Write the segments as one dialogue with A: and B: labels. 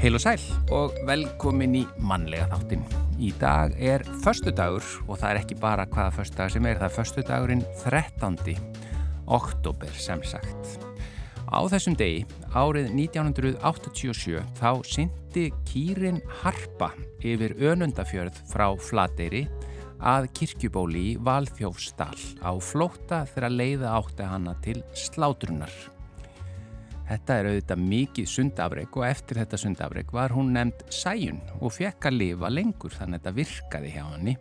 A: Heil og sæl og velkomin í mannlega þáttin. Í dag er förstu dagur og það er ekki bara hvaða förstu dag sem er, það er förstu dagurinn 13. oktober sem sagt. Á þessum degi, árið 1987, þá syndi kýrin Harpa yfir önundafjörð frá Flateyri að kirkjubóli í Valþjófsdal á flóta þegar leiða átti hana til slátrunar. Þetta er auðvitað mikið sundafreg og eftir þetta sundafreg var hún nefnd Sæjun og fekk að lifa lengur þannig að þetta virkaði hjá henni.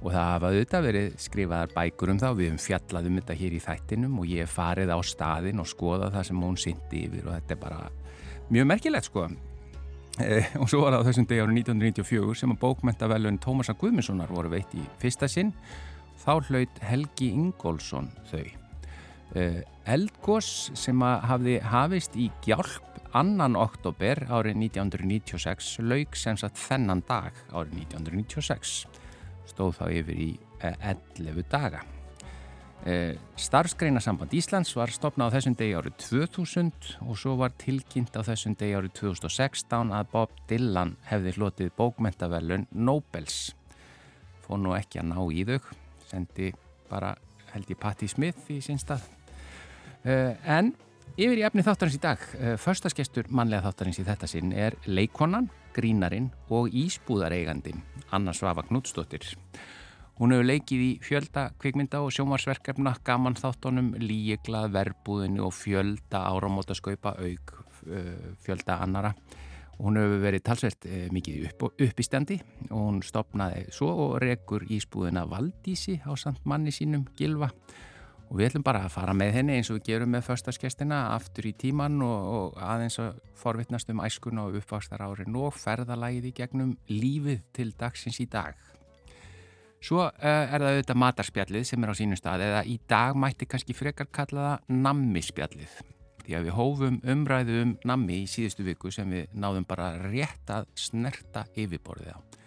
A: Og það hafa auðvitað verið skrifaðar bækur um þá. Við höfum fjallaðum þetta hér í þættinum og ég farið á staðin og skoða það sem hún syndi yfir og þetta er bara mjög merkilegt sko. E, og svo var það á þessum degi árið 1994 sem að bókmentavelun Tómasa Guðmundssonar voru veitt í fyrsta sinn. Þá hlaut Helgi Ingólfsson þau eldgós sem hafði hafist í gjálp annan oktober árið 1996 laug sem sagt þennan dag árið 1996 stóð þá yfir í 11 eh, daga. Eh, Starfsgreinasamband Íslands var stopnað á þessum degi árið 2000 og svo var tilkynnt á þessum degi árið 2016 að Bob Dylan hefði hlotið bókmentavelun Nobels fór nú ekki að ná í þau sendi bara held ég Patti Smith í sínstað Eh, en yfir í efni þáttarins í dag, eh, förstaskestur mannlega þáttarins í þetta sinn er leikonan, grínarin og ísbúðareigandin Anna Svafa Knútsdóttir. Hún hefur leikið í fjölda kvikmynda og sjómarsverkefna, gaman þáttunum, líeglað, verbúðinu og fjölda áramótaskaupa auk eh, fjölda annara. Hún hefur verið talsvert mikið upp, upp í standi og hún stopnaði svo og rekur ísbúðina Valdísi á samt manni sínum Gilva og við ætlum bara að fara með henni eins og við gerum með förstaskestina aftur í tíman og, og aðeins að forvittnast um æskun og uppvakstar árin og ferðalægið í gegnum lífið til dagsins í dag. Svo uh, er það auðvitað matarspjallið sem er á sínum stað eða í dag mætti kannski frekar kalla það nammispjallið. Því að við hófum umræðu um nammi í síðustu viku sem við náðum bara rétt að snerta yfirborðið á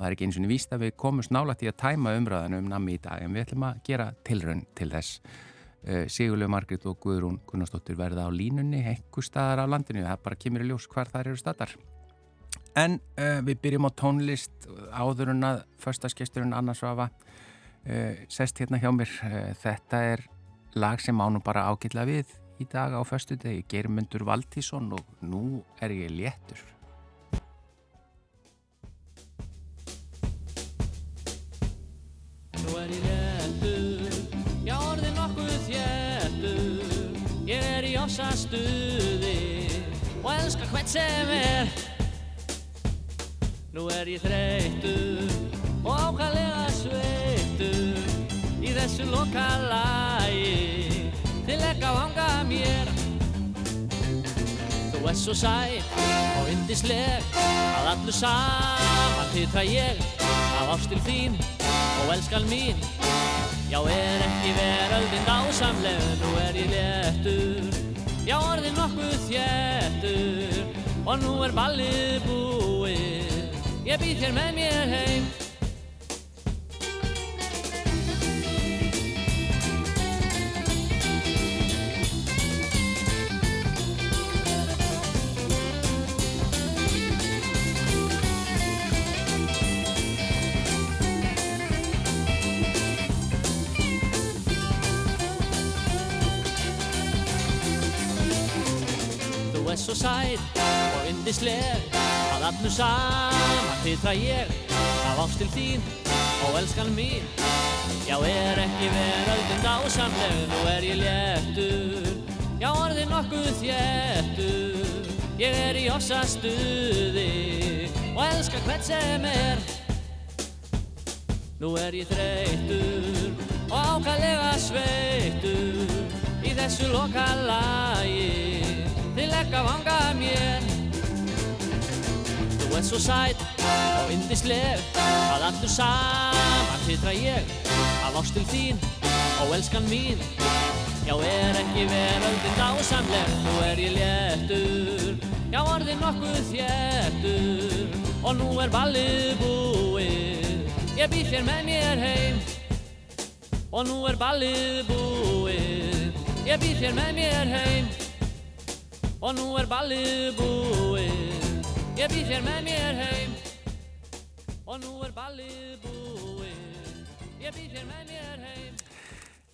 A: það er ekki eins og víst að við komumst nála til að tæma umræðan um nammi í dag en við ætlum að gera tilraun til þess. Uh, Sigurlega Margrit og Guðrún Gunnarsdóttir verða á línunni ekkur staðar á landinu, það bara kemur í ljós hvar þær eru staðar en uh, við byrjum á tónlist. Áður en að förstaskesturinn Anna Svafa uh, sest hérna hjá mér þetta er lag sem ánum bara ágilla við í dag á förstu degi, Geirmundur Valtísson og nú er ég léttur losa stuði og elska hvert sem er. Nú er ég þreytur og ákallega sveitur í þessu lokalægi til ekka vanga mér. Þú er svo sætt og yndisleg að allu saman titra ég af ástil þín og elskal mín. Já, er ekki veröldin dásamleg, nú er ég léttur Já, orðin nokkuð þjættur og nú er ballið búið. Ég býð hér með mér heim. Svo sætt og yndisleg. Að allu saman hitra ég af ástil þín og elskan mín. Já, er ekki veröldin dásamleg, nú er ég léttur. Já, orðin nokkuð þjættur Ég er í ossa stuði og elska hvert sem er. Nú er ég þreytur og ákallega sveittur í þessu lokalagi til ekka vanga mér. Þú ert svo sætt og yndisleg að allur saman hitra ég. Af ástil þín og elskan mín Já, er ekki veröldin dásamleg, nú er ég léttur Já, orðin nokkuð þjættur og nú er ballið búið Ég býð þér með mér heim. Og nú er ballið búið Ég býð þér með mér heim og nú er ballið búið. Ég býð sér með mér heim. Og nú er ballið búið. Ég býð sér með mér heim.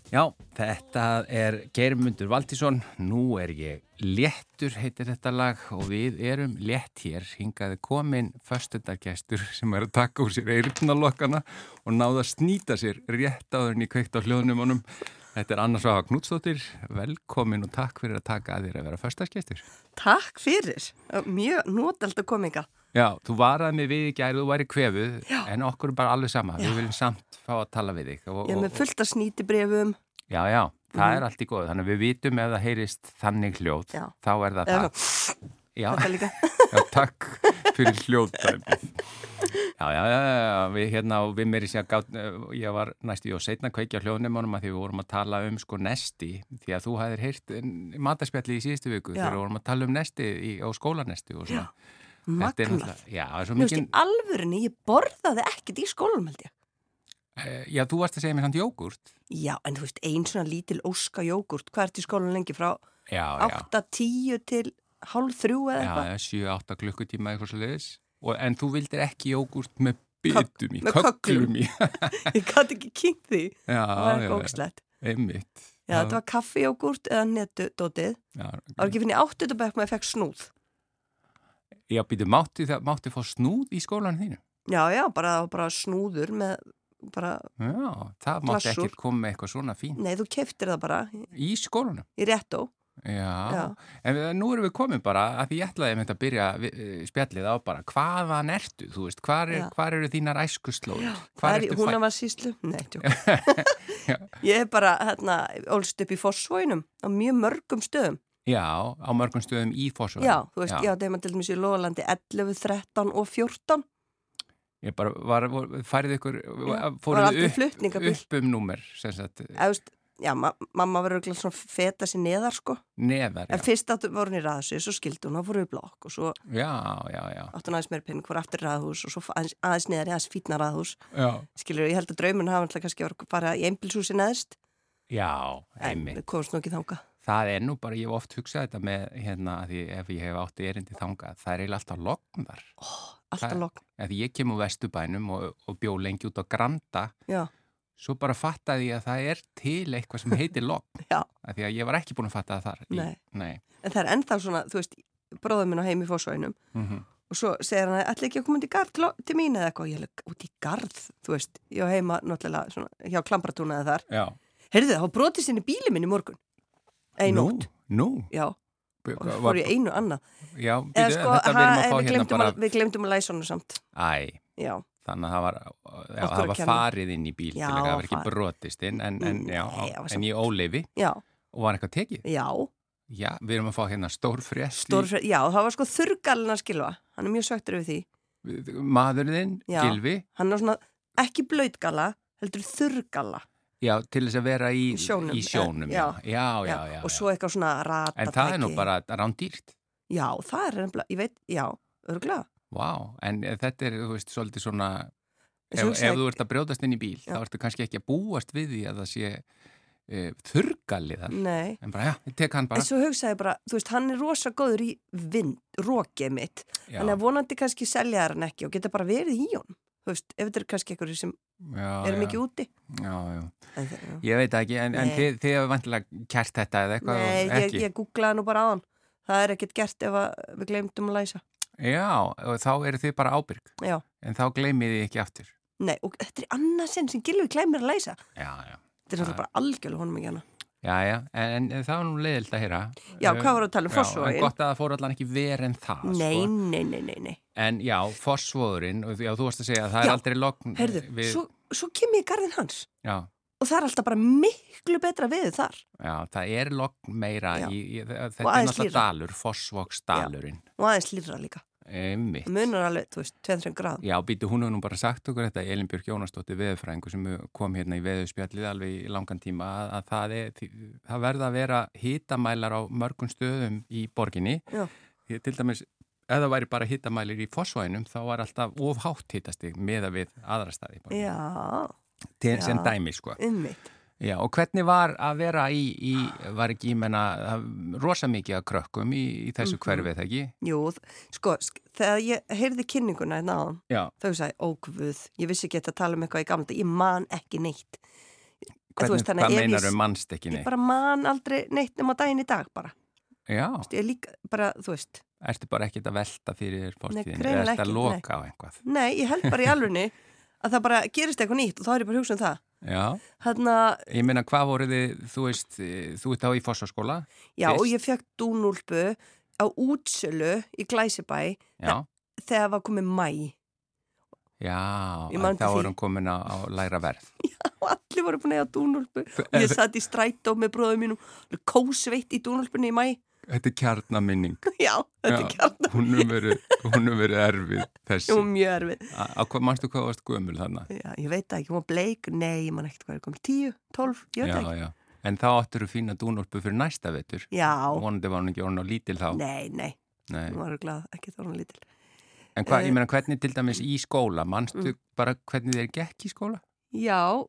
A: Já, þetta er Geirmundur Valdísson, nú er ég léttur, heitir þetta lag og við erum létt hér, hingaði komin förstundargestur sem er að taka úr sér eirutnalokkana og náða að snýta sér rétt á þörni kveikt á hljóðnum honum. Þetta er Anna Svafa Knútsdóttir, velkomin og takk fyrir að taka að þér að vera förstundargestur.
B: Takk fyrir, mjög nótald að kominga.
A: Já, þú varaði mig við í gæri, þú væri kvefuð, Já. en okkur er bara alveg sama. Já. Við viljum samt fá að tala við þig.
B: Og, Ég er með fullt að snýti brefum.
A: Já, já, það mm. er allt í góð. Þannig að við vitum ef það heyrist þannig hljóð, já. þá er það það.
B: Já,
A: já, takk fyrir hljóðtæmi. Já, já, já, við hérna og við meiri sé að gátt, ég var næstu í og setna kveikja hljóðnum að því við vorum að tala um sko nesti, því að þú hæðir heyrt mataspjalli í síðustu viku þegar við vorum að tala um nesti í, á skólanesti og svona. Já.
B: Magnað.
A: Já, það er svo mikið...
B: Alvörinni, ég borðaði ekkert í skólum held ég.
A: Uh, já, þú varst að segja mér samt jógurt.
B: Já, en þú veist, einn svona lítil óska jógurt. Hvað ert í skólun lengi frá? Já, 8-10 til hálf þrjú eða eitthvað?
A: Já, 7-8 klukkutíma eitthvað svo leiðis. En þú vildir ekki jógurt með bytum í, köklum í.
B: ég gæti ekki kynnt því.
A: Já,
B: það var ekki ógslegt.
A: Einmitt.
B: Já, þetta var kaffijógurt eða netudótið. Það var ekki finnir áttutabæk að fekk snúð.
A: Já, býtu, mátti, mátti fá snúð í skólan þínu?
B: Já, já, bara, bara snúður með bara
A: Já, það mátti ekkert koma með eitthvað svona fín
B: Nei, þú keftir það bara
A: Í skólanum?
B: Í réttó
A: Já, já. en nú erum við komin bara að því ég ætlaði að byrja eh, spjallið á bara hvaðan ertu, þú veist, hvar, er, hvar eru þínar æskuslóður?
B: Hún var síslu? Nei, Ég er bara, hérna, ólst upp í Fossvóinum á mjög mörgum stöðum
A: Já, á mörgum stöðum í fórsvöðum.
B: Já, þú veist, já, það er maður til dæmis í Lóðalandi 11, 13 og 14.
A: Ég bara, var, færið ykkur, fóruð upp, upp um númer, sem sagt.
B: Þú veist, já, ma mamma verður ekki svona feta sér neðar, sko.
A: Neðar, já.
B: En fyrst áttu voru hún í raðsvið, svo skildi hún, þá fóruð við blokk og svo.
A: Já, já, já.
B: Áttu hún aðeins meira penning, fór aftur raðhús og svo aðeins, aðeins neðar, aðeins fítna raðhús.
A: Já.
B: Skilur, ég held að drauminn hafa alltaf kannski verið að fara í einbilshúsi neðst.
A: Já, einmitt.
B: En komst nú ekki þánga
A: það er nú bara, ég hef oft hugsað þetta með hérna, því ef ég hef átti erindi þangað, það er eiginlega alltaf lokn þar.
B: Oh, alltaf lokn.
A: Því ég kem úr vestubænum og, og bjó lengi út á Granda,
B: Já.
A: Svo bara fattaði ég að það er til eitthvað sem heitir.
B: Já.
A: Því að ég var ekki búin að fatta það þar.
B: Nei.
A: Nei.
B: En það er ennþá svona, þú veist, bróðum minn á heim í fósvænum
A: mm -hmm.
B: og svo segir hann að ætla ekki að koma út í gard til mín eða eitthvað. Ég er út í gard, þú veist, ég á heima náttúrulega svona, hjá Klambratúna eða þar. Heyrðu það, þá brotist í bíli minn í morgun. Einótt.
A: Nú?
B: Já, og fór ég einu annað.
A: Já, byrju, sko, þetta verðum að fá hérna bara...
B: Við glemtum að læsa honu samt.
A: Æ,
B: já.
A: Þannig að það var, já, það var farið inn í bíl já, til að það var ekki brotist inn, en, en, já, Nei, en í óleifi.
B: Já.
A: Og var eitthvað tekið?
B: Já.
A: Við erum að fá hérna. Stórfrétt,
B: já, það var sko þurrgalinn að skilfa. Hann er mjög söktur yfir því.
A: Maðurinn, Gilvi.
B: Hann er svona, ekki blöytgalla, heldur þurrgalla.
A: Já, til þess að vera í,
B: í sjónum,
A: í sjónum
B: já.
A: Já, já.
B: Og svo eitthvað svona rata
A: En það er nú bara rándýrt.
B: Já, það er ég veit, já, örgulega.
A: Vá, en þetta er, þú veist, svolítið svona, ef, ef þú ert að brjóðast inn í bíl, þá ertu kannski ekki að búast við því að það sé e, þurrgalið þar.
B: Nei.
A: En bara, já, ég tek hann bara.
B: En svo hugsaði bara, þú veist, hann er rosa góður í vind, rókið mitt. Þannig að vonandi kannski selja hann ekki og geta bara verið í honum. Þú veist, ef þetta er kannski einhverju sem já, er mikið úti.
A: Já, já, en, ég veit ekki en, en þið, þið hefur vantilega kert þetta eða eitthvað
B: Nei, ég, ég googlaði nú bara á hann. Það er ekkert gert ef við glemdum að læsa
A: Já, og þá eru þið bara ábyrg
B: Já
A: En þá glemir þið ekki aftur
B: Nei, og þetta er annarsinn sem Gilvi glemir að læsa
A: Já, já
B: Þetta er alltaf bara algjörlega honum ekki hana
A: Já, já, en, en það var nú leiðilt að heyra.
B: Já, hvað voru að tala um fósfóðurinn?
A: En gott að það fór allan ekki verið en það,
B: nei, sko. Nei, nei, nei, nei.
A: En já, fósfóðurinn, og já, þú varst að segja að það já, er aldrei lokn.
B: Herðu, við... svo, svo Og það er alltaf bara miklu betra við þar.
A: Já, það er lokn meira í, í þetta er náttúrulega dalur, fósfóksdalurinn.
B: Og aðeins lýra líka.
A: Einmitt.
B: Munar alveg, þú veist, 2-3 gráð.
A: Já, býtu, hún hefur nú bara sagt okkur þetta, Elin Björk Jónastóttir veðurfræðingu sem kom hérna í veðurspjallið alveg í langan tíma að, að það, er, það verða að vera hitamælar á mörgum stöðum í borginni.
B: Já.
A: Til dæmis, ef það væri bara hitamælir í fósvænum, þá var alltaf ofhátt hitastig meða við aðra staði. Til, sem dæmi, sko.
B: Ummitt.
A: Já, og hvernig var að vera í, í var ekki, ég menna, rosa mikið að krökkum í, í þessu mm -hmm. hverfið, ekki?
B: Jú, sko, þegar ég heyrði kynninguna hérna á hann, þá sagði, ógvöð, ég vissi ekki að tala um eitthvað í gamla, ég man ekki neitt.
A: Hvernig, veist, hvað meinar um mannst ekki neitt?
B: Ég bara man aldrei neitt um að daginn í dag bara.
A: Já.
B: Þú veist, ég líka, bara, þú veist.
A: Ertu bara ekkit að velta fyrir fórstíðin, eða ertu að loka nei. á einhvað?
B: Nei, ég held bara í alvegni að það bara gerist eitthvað nýtt og þá er ég bara hugsað um það.
A: Já,
B: Þarna,
A: ég meina hvað voruð þið, þú veist, þú ert á í fossaskóla?
B: Já, Fyrst. og ég fekk dúnúlpu á útsölu í Glæsibæ þegar var komið mæ.
A: Já, þá vorum komin á, á læra verð.
B: Já, allir voru búin að eiga dúnúlpu og ég satt í strætó með bróðum mínum, kósveitt í dúnúlpunni í mæ.
A: Þetta er kjarnaminning.
B: Já, þetta er kjarnaminning.
A: Hún hefur verið erfið þessi.
B: Er mjög erfið.
A: Á hvað, mannstu hvað varst gömul þannig?
B: Já, ég veit ekki, hún var bleik, nei, ég man ekkert hvað er komið, tíu, tólf, ég veit já, ekki. Já,
A: já, en þá áttur þú fína dúnolpu fyrir næsta vetur.
B: Já.
A: Vonandi var hún ekki orðin á lítil þá.
B: Nei, nei, nei. hún var glad, ekki þá hún lítil.
A: En hvað, uh, ég meina, hvernig til dæmis í skóla, mannstu mm. bara hvernig þeir gekk í skóla?
B: Já,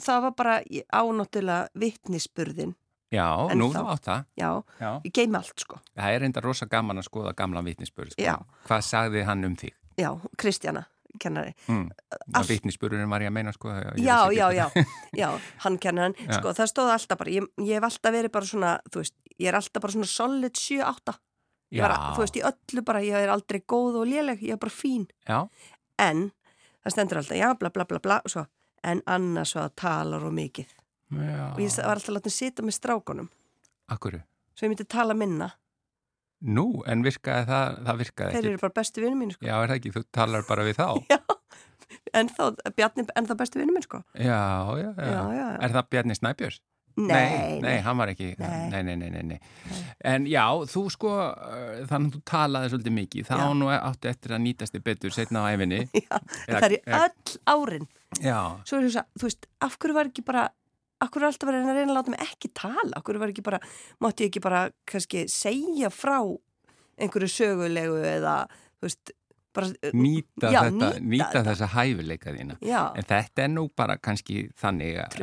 B: það var bara ánáttilega vittnisspurðin
A: Já, en nú þá átt það.
B: Já, já, ég geimi allt sko.
A: Það er enda rosa gaman að skoða gamla vitnisspörð. Sko. Já. Hvað sagði hann um þig?
B: Já, Kristjana, kennari.
A: Mm. All... Vitnisspörðurinn var ég að meina sko.
B: Já, já, já, já, hann kennar hann. Sko, það stóði alltaf bara, ég, ég hef alltaf verið bara svona, þú veist, ég er alltaf bara svona solid 7-8. Já. Bara, þú veist, í öllu bara, ég er aldrei góð og léleg, ég er bara fín.
A: Já.
B: En, það stendur alltaf, já, bla, bla, bla, bla, svo, en annars svo talar og mikið. Já. og ég var alltaf látið að sita með strákonum
A: Akkur?
B: Svo ég myndi tala minna.
A: Nú, en virkaði það, það virkaði
B: ekki. Þeir eru bara bestu vinnum mín sko.
A: Já, er það ekki, þú talar bara við þá.
B: Já, en þá, Bjarni, en það bestu vinnum mín sko.
A: Já, já, já, já, Er það Bjarni Snæbjörns?
B: Nei,
A: nei, nei, hann var ekki nei. Nei, nei, nei, nei En já, þú sko uh, þannig að þú talaði svolítið mikið þá nú áttu eftir að nýtast þig betur setna á æfinni
B: Já, Eða, það er í öll árin.
A: Já.
B: Svo er þú, þú veist, af hverju var ekki bara Akkur er alltaf að reyna að láta mig ekki tala? Akkur var ekki bara, mátti ég ekki bara kannski segja frá einhverju sögulegu eða, veist, bara...
A: Uh, nýta já, þetta, nýta, nýta þessa hæfileika þína. Já. En þetta er nú bara kannski þannig
B: að...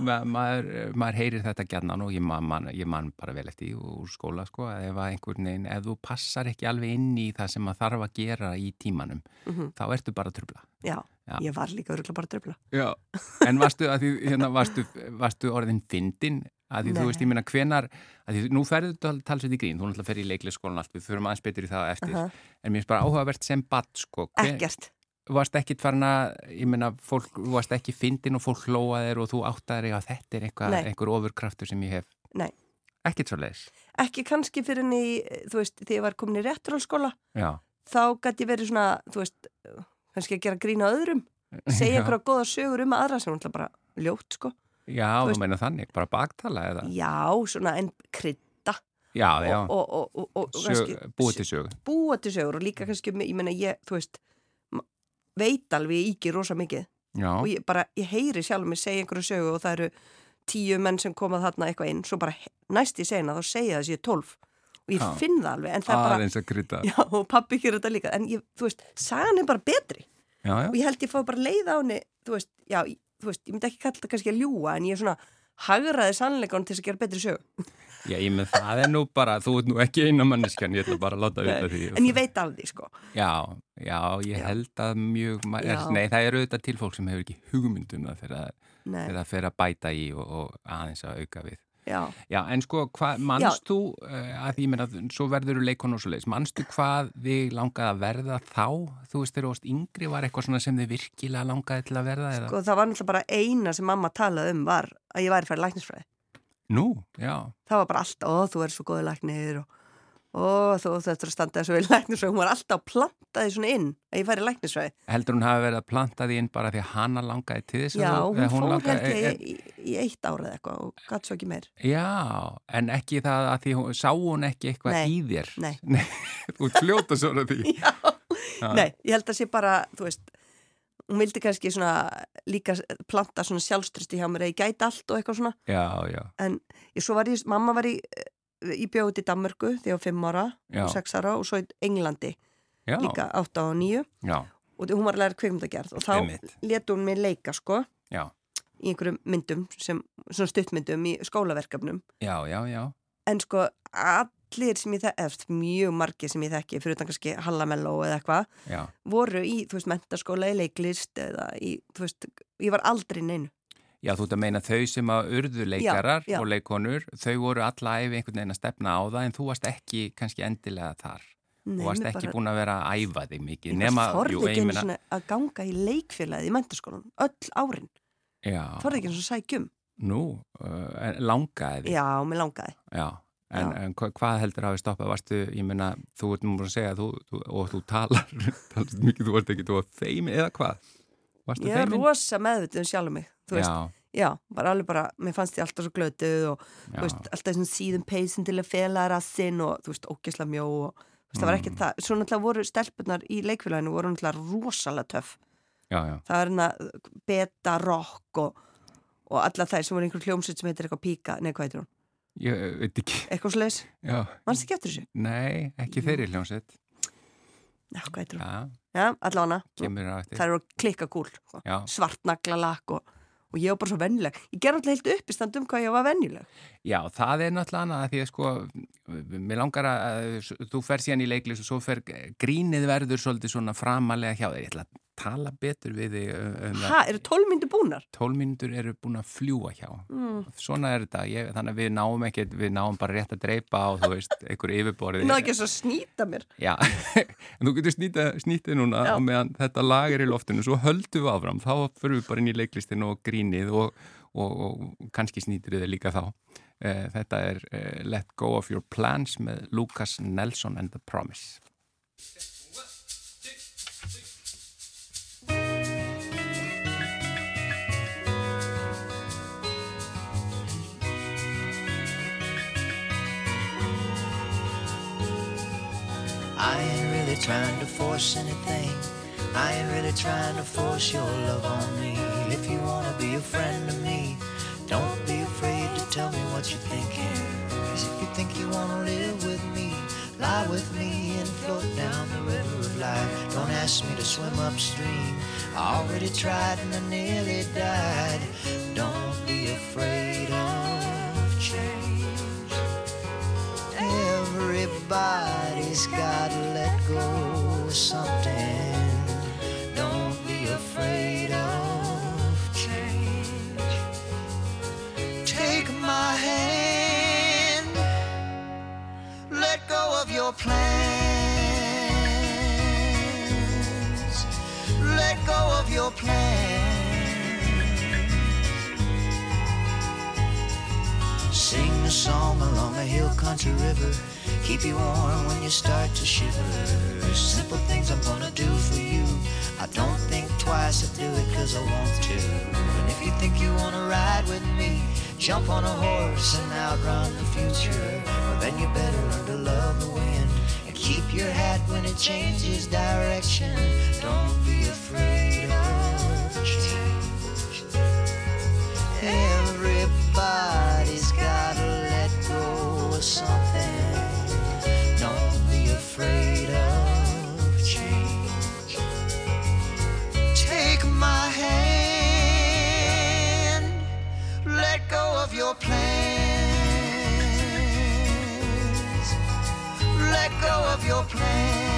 A: Ma maður, maður heyrir þetta gætnan og ég man, man, ég man bara vel eftir úr skóla, sko, að ef veginn, ef þú passar ekki alveg inn í það sem maður þarf að gera í tímanum, mm -hmm. þá ertu bara trubla.
B: Já. Já. Ég var líka öruglega bara að dröfla.
A: Já, en varstu, því, hérna, varstu, varstu orðin fyndin? Að því þú veist, ég minna, hvenar, að því nú ferðu þú talsveit í grín, þú náttúrulega fer í leiklisskólan allt, við fyrir aðeins betur í það eftir, uh -huh. en mér finnst bara áhugavert sem badd, sko.
B: Ekkert.
A: Varst ekki tvarna, ég minna, fólk, varst ekki fyndin og fólk hlóaðir og þú áttaðir að þetta er eitthvað, einhver ofurkraftur sem ég hef.
B: Nei.
A: Ekkert svo leiðis.
B: Ekki kannski fyrir henni, þú veist, þegar ég var komin í rétturálskóla, þá gæti verið svona, þú veist, kannski að gera grína öðrum segja einhverja goða sögur um aðra sem er bara ljótt sko.
A: Já, þú, meina þannig, bara baktala eða?
B: Já, svona en krydda.
A: Já, já,
B: og, og, og,
A: Sög, búið til sögur.
B: Búið til sögur og líka kannski, ég meina ég, þú veist veit alveg ég ekki rosa mikið.
A: Já.
B: og ég bara, ég heyri sjálf mig segja einhverju sögu og það eru tíu menn sem komað þarna eitthvað inn, svo bara næst í segna þá segja það sér tólf og ég finn það alveg en það
A: er bara,
B: já, og pappi ekki þetta líka. En ég, þú veist, sagan er bara betri.
A: Já, já.
B: og ég held ég fá bara leið á henni þú veist, já, þú veist, ég myndi ekki kalla þetta kannski að ljúa en ég er svona hagraði sannleikan til að gera betri sög
A: Já, ég með það er nú bara, þú ert nú ekki eina manneskan, ég ætla bara að láta vita því.
B: En ég veit af því, sko.
A: Já, já, ég held að mjög er, Nei, það eru auðvitað til fólk sem hefur ekki hugmynduna þegar það fer að bæta í og, og aðeins að auka við
B: Já.
A: Já, en sko, mannst þú, uh, að ég meina, svo verður þú leikon og svo leiðis, mannstu hvað þið langaði að verða þá? Þú veist, þegar þú varst yngri, var eitthvað svona sem þið virkilega langaði til að verða?
B: Sko, það var náttúrulega bara eina sem mamma talaði um var að ég væri færið læknisfræði.
A: Nú, já.
B: Það var bara allt, ó, þú er svo góði læknir og og þú þetta er að standa þessu við læknisfræði. Hún var alltaf plantaði svona inn að ég færi læknisfræði.
A: Heldur hún hafi verið að plantaði inn bara því að hana langaði til þess
B: já, hún, hún fór held ég e, e, í, í eitt árið eitthvað og gæti svo ekki meir.
A: Já, en ekki það að því hún, sá hún ekki eitthvað
B: nei,
A: í þér?
B: nei,
A: nei þú fljóta svona því.
B: Já, já, nei, ég held að sé bara þú veist, hún vildi kannski svona líka planta svona sjálfströsti hjá mér að ég gæti allt og eitthvað svona.
A: Já, já.
B: En ég, svo var ég, mamma var í ég bjóði í Danmörku þegar 5 ára
A: Já.
B: og 6 ára og svo í Englandi
A: Já.
B: líka 8 og 9
A: Já.
B: og hún var að læra kveikmyndagerð og þá letu hún mig leika sko
A: Já.
B: í einhverjum myndum sem, svona stuttmyndum í skólaverkefnum
A: Já, já, já.
B: en sko allir sem ég þekki, eftir mjög margir sem ég þekki fyrir utan kannski Hallamelló eða eitthvað voru í, þú veist, mentaskóla í leiklist eða í, þú veist, ég var aldrei neinu
A: já þú ert að meina þau sem að urðu leikarar
B: já.
A: og leikonur, þau voru alla æfi einhvern veginn að stefna á það en þú varst ekki kannski endilega þar.
B: Nei,
A: Þú varst ekki
B: bara-
A: búin að vera að æfa þig mikið.
B: Ég
A: Nema,
B: bara þorði
A: jú,
B: ekki
A: meina-
B: svona að ganga í leikfélagið í mentaskólan, öll árin.
A: Já,
B: Þorði ekki eins og sækjum.
A: nú, uh, langaði þig.
B: Já, mér langaði.
A: Já, en,
B: Já.
A: en hva, hvað heldur hafi stoppað? Varstu, ég meina, þú ert nú búin að segja þú, þú, og þú talar, talar mikið, þú varst ekki, þú var feimin eða hvað? Varstu
B: Ég er rosa meðvitið um sjálf mig, þú veist.
A: Já,
B: Já, bara alveg bara, mér fannst ég alltaf svo glötuð og
A: já,
B: þú veist, alltaf þessum síðum peysin til að fela rassinn og þú veist, ógesla mjó og þú veist, það var
A: Mm.
B: ekkert það. Svo náttúrulega voru stelpunar í leikfélaginu voru náttúrulega rosalega töff.
A: já, já,
B: Það var hérna beta rock og, og alla þær sem voru einhver hljómsveit sem heitir eitthvað píka, nei hvað heitir hún?
A: ég eh, veit ekki,
B: Eitthvað sliðis?
A: já,
B: Mannst ekki eftir þessu?
A: nei, ekki þeirri hljómsveit,
B: Já, hvað heitir hún?
A: Já,
B: allavega Það eru klikka kúl, sko.
A: já,
B: svartnaglalakk og, og ég var bara svo vennileg. Ég ger alltaf heilt upp í standum hvað ég var vennileg.
A: já, það er náttúrulega annað að því að sko, mér langar að þú fer síðan í leiklis og svo fer grínið verður svolítið svona framalega hjá þér, ég ætla að tala betur við þig um.
B: Ha, eru tólmyndu búnar?
A: tólmyndur eru búin að fljúa hjá
B: Mm.
A: svona er þetta, ég, þannig að við náum ekki við náum bara rétt að dreipa á þú veist, einhverju yfirborði
B: Ég náðu ekki að snýta mér.
A: Já, en þú getur snýta, snýtið núna
B: Já.
A: og meðan þetta lag er í loftinu svo höldum við áfram, þá fyrir við bara inn í leiklistin og grínið og, og, og kannski snýtir þið líka þá Eh, Þetta er eh, Let Go of Your Plans með Lucas Nelson and the Promise
C: I ain't really trying to force anything. I ain't really trying to force your love on me. If you wanna be a friend to me, don't be afraid to tell me what you're thinking. Cause if you think you wanna live with me, lie with me and float down the river of life. Don't ask me to swim upstream. I already tried and I nearly died. Don't be afraid Everybody's gotta let go of something. Don't be afraid of change. Take my hand. Let go of your plans. Let go of your plans. Sing a song along a hill country river. Keep you warm when you start to shiver. Simple things I'm gonna do for you. I don't think twice, I do it cause I want to. And if you think you wanna ride with me, jump on a horse and outrun the future. Well, then you better learn to love the wind and keep your hat when it changes direction. Don't be afraid of change. Everybody's of your plans.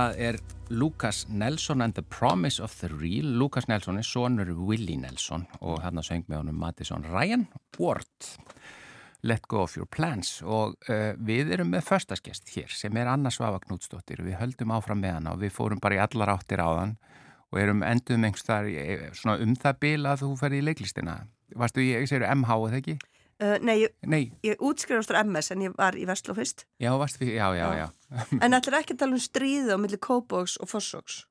A: Þetta er Lucas Nelson and the Promise of the Real. Lucas Nelson er sonur Willie Nelson og hérna söng með honum Madison Ryan Ward. Let go of your plans og uh, við erum með förstaskest hér sem er Anna Svava Knútsdóttir og við höldum áfram með hana og við fórum bara í allar áttir á þann og erum enduðum einhvers þar svona um það bil að þú ferði í leiklistina. Varstu í, ég segir MH eða ekki?
B: Uh, nei, ég,
A: Nei,
B: ég útskrifast á MS en ég var í Vestló fyrst.
A: já, fyrir, já, já, já.
B: Já. En ætlar ekki að tala um stríði á milli Kópóks og Fossóks.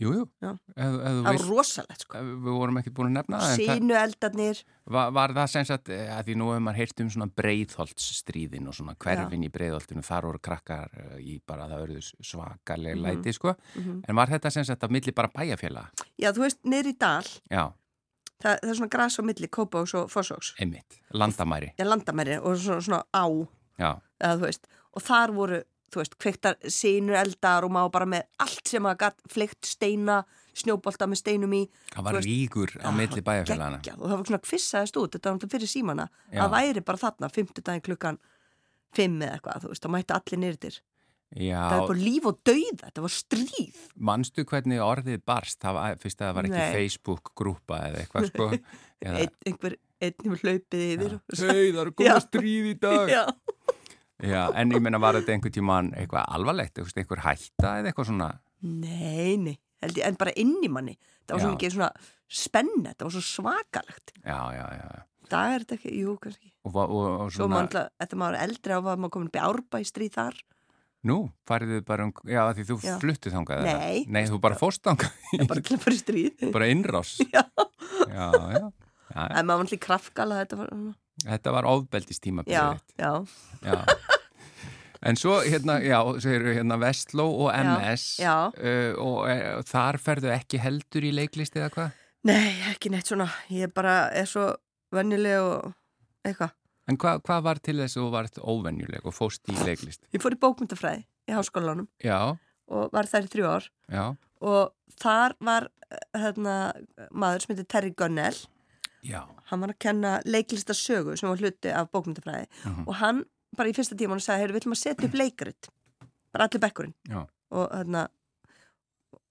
A: Jú, jú.
B: Já.
A: Ef, ef þú
B: Það var rosalegt sko.
A: við vorum ekki búin að nefna það,
B: Sínu eldarnir.
A: var, var það sem sagt, eh, að því nú hefur maður heyrt um svona breiðholtsstríðin og svona hverfin í breiðholtinu, þar voru krakkar eh, í bara það örðu svakaleg
B: Mhm.
A: læti, sko, en var þetta sem sagt á milli bara bæjafélag?
B: Já, þú veist, niður í dal,
A: Já,
B: það, það er svona gras á milli Kópóks og Fossóks.
A: einmitt, landamæri,
B: Já, landamæri og svona, svona á, eða þú veist. Og þar voru, þú veist, kveiktar sínu eldar og maður bara með allt sem að gatt fleikt steina, snjóbolta með steinum í.
A: það var ríkur á milli bæjafélagana.
B: geggjað og það var svona kvissaðist út, þetta var náttúrulega fyrir símana
A: Já.
B: að væri bara þarna, fimmtudaginn klukkan fimm eða eitthvað, þú veist, það mætti allir nýrtir
A: Já,
B: það var bara líf og dauða, þetta var stríð.
A: Manstu hvernig orðið barst, það var, fyrst að það var ekki
B: Nei.
A: Facebook-grúpa eða eitthvað, sko, eða,
B: Einn, einhver, einn hefur hlaupið yfir.
A: Hei, það
B: Já.
A: komið stríð í dag.
B: Já,
A: Já, en ég meina var þetta einhver tíman eitthvað alvarlegt, einhver hætta eða eitthvað svona,
B: nei, nei. En bara inn í manni. Það var svo mikið svona spenna, það var svo svakalegt.
A: Já, já, já,
B: það er þetta ekki, jú, kannski.
A: Og, og, og,
B: svo
A: svona,
B: maður alltaf, eftir maður er eldri á var maður komin upp í árbæ stríð þar
A: nú, farið þið bara um, já, því þú
B: Já.
A: fluttuð þangað?
B: Nei.
A: Nei, þú bara fórst þangað,
B: bara til að fara í stríð
A: bara innrás,
B: Já.
A: já, já, já,
B: en maður var alltaf krafgala þetta var,
A: þetta var ofbeldistíma
B: já, já,
A: já. En svo hérna, já, segir hérna Vestló og MS
B: já.
A: Uh, og uh, þar ferðu ekki heldur í leiklist eða hvað?
B: nei, ekki neitt svona ég bara er svo vennileg og eitthvað
A: En hvað hva var til þess að þú varst óvenjuleg og fóst í leiklist?
B: Ég fór í bókmyndafræði í háskólanum
A: Já,
B: og var þær í þrjú ár.
A: Já,
B: og þar var hérna, maður sem heitir Terry Gunnell.
A: Já,
B: hann var að kenna leiklistasögu sem var hluti af bókmyndafræði
A: Mhm.
B: og hann bara í fyrsta tíma hann sagði, við ætlum að setja upp leikrit. Bara allir bekkurinn. Og, hérna,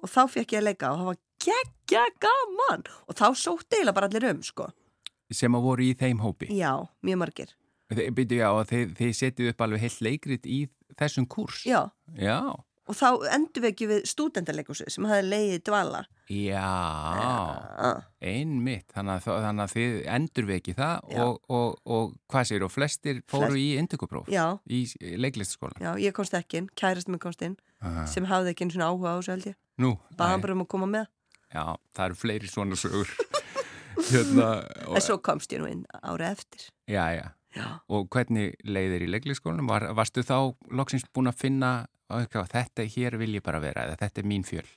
B: og þá fekk ég að leika og það var geggja gaman. Og þá sótt eiginlega bara allir um sko.
A: Sem að voru í þeim hópi.
B: já, mjög margir
A: byrju, já, og þið, þið setjuð upp alveg heilt leikrit í þessum kurs.
B: já,
A: Já,
B: og þá endur við ekki við stúdendarleikusu sem hafði leiðið dvala
A: já, einmitt. Þannig að, þannig að þið endur við ekki það og, og, og hvað sér, og flestir fóru
B: Flest-
A: í indugupróf í leiklistaskóla.
B: já, ég komst ekki inn kærist mig komst inn
A: Aha.
B: sem hafði ekki einu svona áhuga á þessu held ég
A: Nú,
B: baðan
A: æ,
B: bara um að koma með
A: já, það eru fleiri svona sögur. hérna,
B: en svo komst ég nú inn árið eftir
A: já, já.
B: já,
A: Og hvernig leiðir í leiklistaskólanum? Var, varstu þá loksins búin að finna, okay, þetta hér vil ég bara vera, eða þetta er mín fjöl?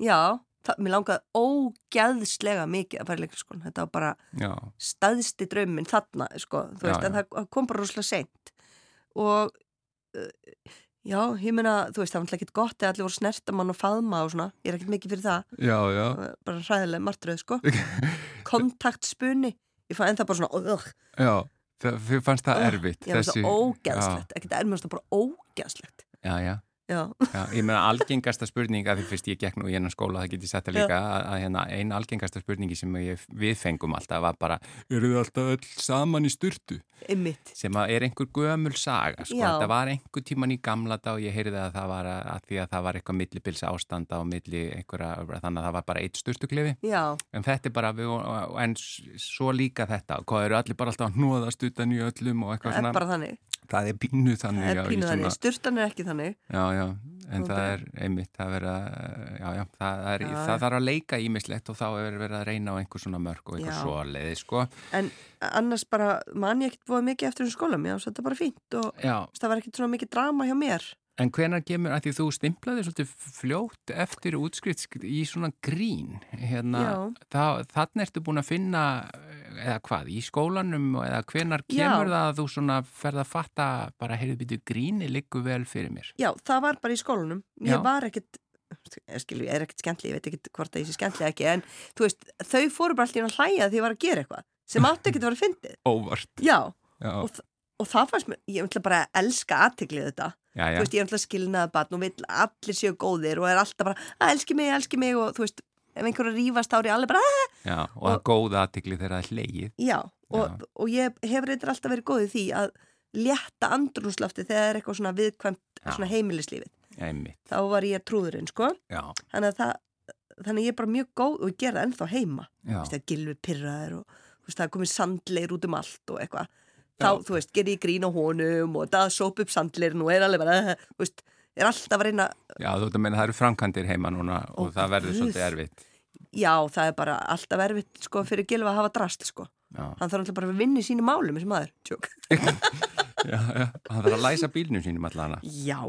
B: já það, mér langaði ógæðslega mikið að fara í leiklisskólan þetta var bara staðsti drauminn þarna sko, veist, það kom bara rosalega seint og uh, já, ég meina, þú veist, það var náttúrulega ekkert gott eða allir voru snertamann og faðma og svona. Ég er ekkert mikið fyrir það,
A: já, já.
B: bara hræðilega martröð, sko. Kontaktspunni ég fann ennþá bara svona uh,
A: Já, þið fannst það
B: uh,
A: erfitt.
B: ég var það ógæðslegt, ekkert það bara ógæðslegt
A: Já, já,
B: já,
A: já. Ég meina algengasta spurninga, því fyrst ég gekk nú í hennan skóla, það get ég sett það líka, að, að hérna, ein algengasta spurningi sem ég, við fengum alltaf var bara, eru þið alltaf öll saman í sturtu?
B: ymmit
A: Sem að er einhver gömul saga, sko.
B: Já.
A: Þetta var einhver tíman í gamla dag og ég heyrði að það var að, að því að það var eitthvað millibils ástanda og milli einhverja, þannig að það var bara eitt sturtuklefi.
B: já,
A: En þetta er bara, við, en svo líka þetta, hvað eru allir bara alltaf að hnóðast utan í öllum og eitthvað
B: það
A: svona, það er pínu þannig.
B: það
A: já,
B: er pínu
A: svona-
B: þannig, sturtan er ekki þannig
A: Já, já, en
B: Og
A: það er einmitt, það verið að, já, já, það, er,
B: Já,
A: það
B: já.
A: þarf að leika ímislegt og þá er verið að reyna á einhver svona mörg og einhver
B: Já.
A: svo leiði, sko.
B: en annars bara man ég ekkert búið mikið eftir þessum skóla mér, þetta er bara fínt og
A: Já,
B: það var ekkert svona mikið drama hjá mér
A: en hvenar kemur, að því þú stimplaði svolítið fljótt eftir útskrift í svona grín, hérna,
B: Já.
A: þannig ertu búin að finna, eða hvað, í skólanum eða hvenar
B: Já.
A: kemur það að þú svona ferð að fatta, bara heyrðu býtu gríni liggur vel fyrir mér.
B: Já, það var bara í skólanum. Ég
A: Já.
B: var ekkert, skilju, ég er ekkert skemmtli, ég veit ekkert hvort það ég sé skemmtli ekki, en þú veist, þau fóru bara alltaf að hlæja því ég var að gera eitthvað sem átti ekkert að vera fyndið.
A: Óvart.
B: Já,
A: Já,
B: og, þ- og það fannst mér, ég ætla bara að elska aðteglið þetta,
A: já, já,
B: veist, ég ætla að skilnaða barn og vill að allir séu góðir og er alltaf bara, að elski mig, elski mig og þú veist, ef einhverju rífast ári allir bara, að,
A: já, og það er góð aðtikli þegar það er hlegið.
B: já, og, og ég hef reyndar alltaf verið góðið því að létta andrúnslafti þegar það er eitthvað svona viðkvæmt
A: Já.
B: svona heimilislífið,
A: Einmitt,
B: þá var ég trúðurinn, sko, þannig að það, þannig að ég er bara mjög góð og gera ennþá heima,
A: já,
B: þú veist, það gilfi pyrraður og veist, það er komið sandleir út um allt og eitthvað. Þá, þú veist, ger ég grín á honum og það sóp upp sandleirin og er alveg bara eh, þú veist, er alltaf að reyna
A: já, þú veit að meina það eru framkantir heima núna
B: Ó,
A: og það verður svolítið erfitt.
B: já, það er bara alltaf erfitt sko fyrir gilfa að hafa drast sko.
A: Já,
B: hann þarf alltaf bara að vinna í sínu málum þessi maður, tjók
A: já, já, það þarf að læsa bílnum sínum allana.
B: já,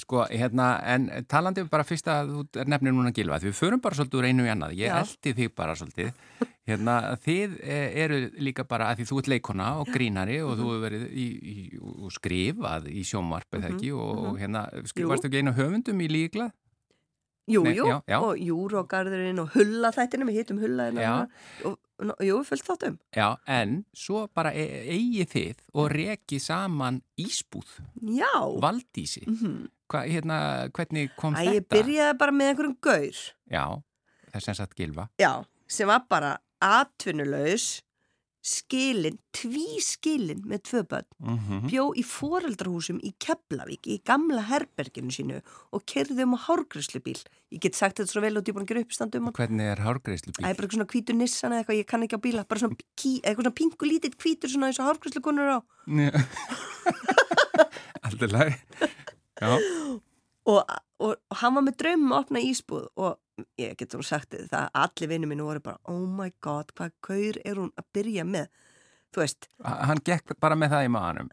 A: Sko, hérna, en talandi bara fyrst að þú nefnir núna gilva, því við förum bara svolítið úr einu í annað, ég
B: Já.
A: eldi þig bara svolítið, hérna, þið eh, eru líka bara, að því þú ert leikona og grínari og þú hefur verið í, í, og skrifað í sjónvarp eða ekki og, og hérna, skrifastu ekki einu höfundum í líkla?
B: Jú,
A: Nei,
B: jú
A: já, já.
B: og júrógarðurinn og hulla þættinum við hittum hulla
A: Já.
B: hérna og, og, jú, fullt þáttum
A: Já, en svo bara e eigi þið og reki saman ísbúð,
B: já,
A: Valdísi.
B: mhm
A: Hva, hérna, hvernig kom
B: Æ,
A: þetta?
B: ég byrjaði bara með einhverjum gaur
A: Já, það er sem sagt gilva.
B: Já, sem var bara atvinnulaus, skilin, tví skilin með tvö börn,
A: Mm
B: bjó í foreldrahúsum í Keflavík, í gamla herberginu sínu og kerði um á hárgræslubíl. Ég get sagt þetta svo vel og ég er búin að gera uppstandum og
A: Hvernig er hárgreislu
B: Það er bara eitthvað svona hvítur nissan eða eitthvað, ég kann ekki á bíla, bara svona, eitthvað svona pingu lítið hvítur svona eins og hárgræslukonur á.
A: Alltaf læg Já,
B: Og, og, og hann var með draumum að opna ísbúð og ég get nú sagt það, allir vinnum mínu voru bara, oh my god, hvað gaur er hún að byrja með? Þú veist,
A: hann gekk bara með það í maðanum.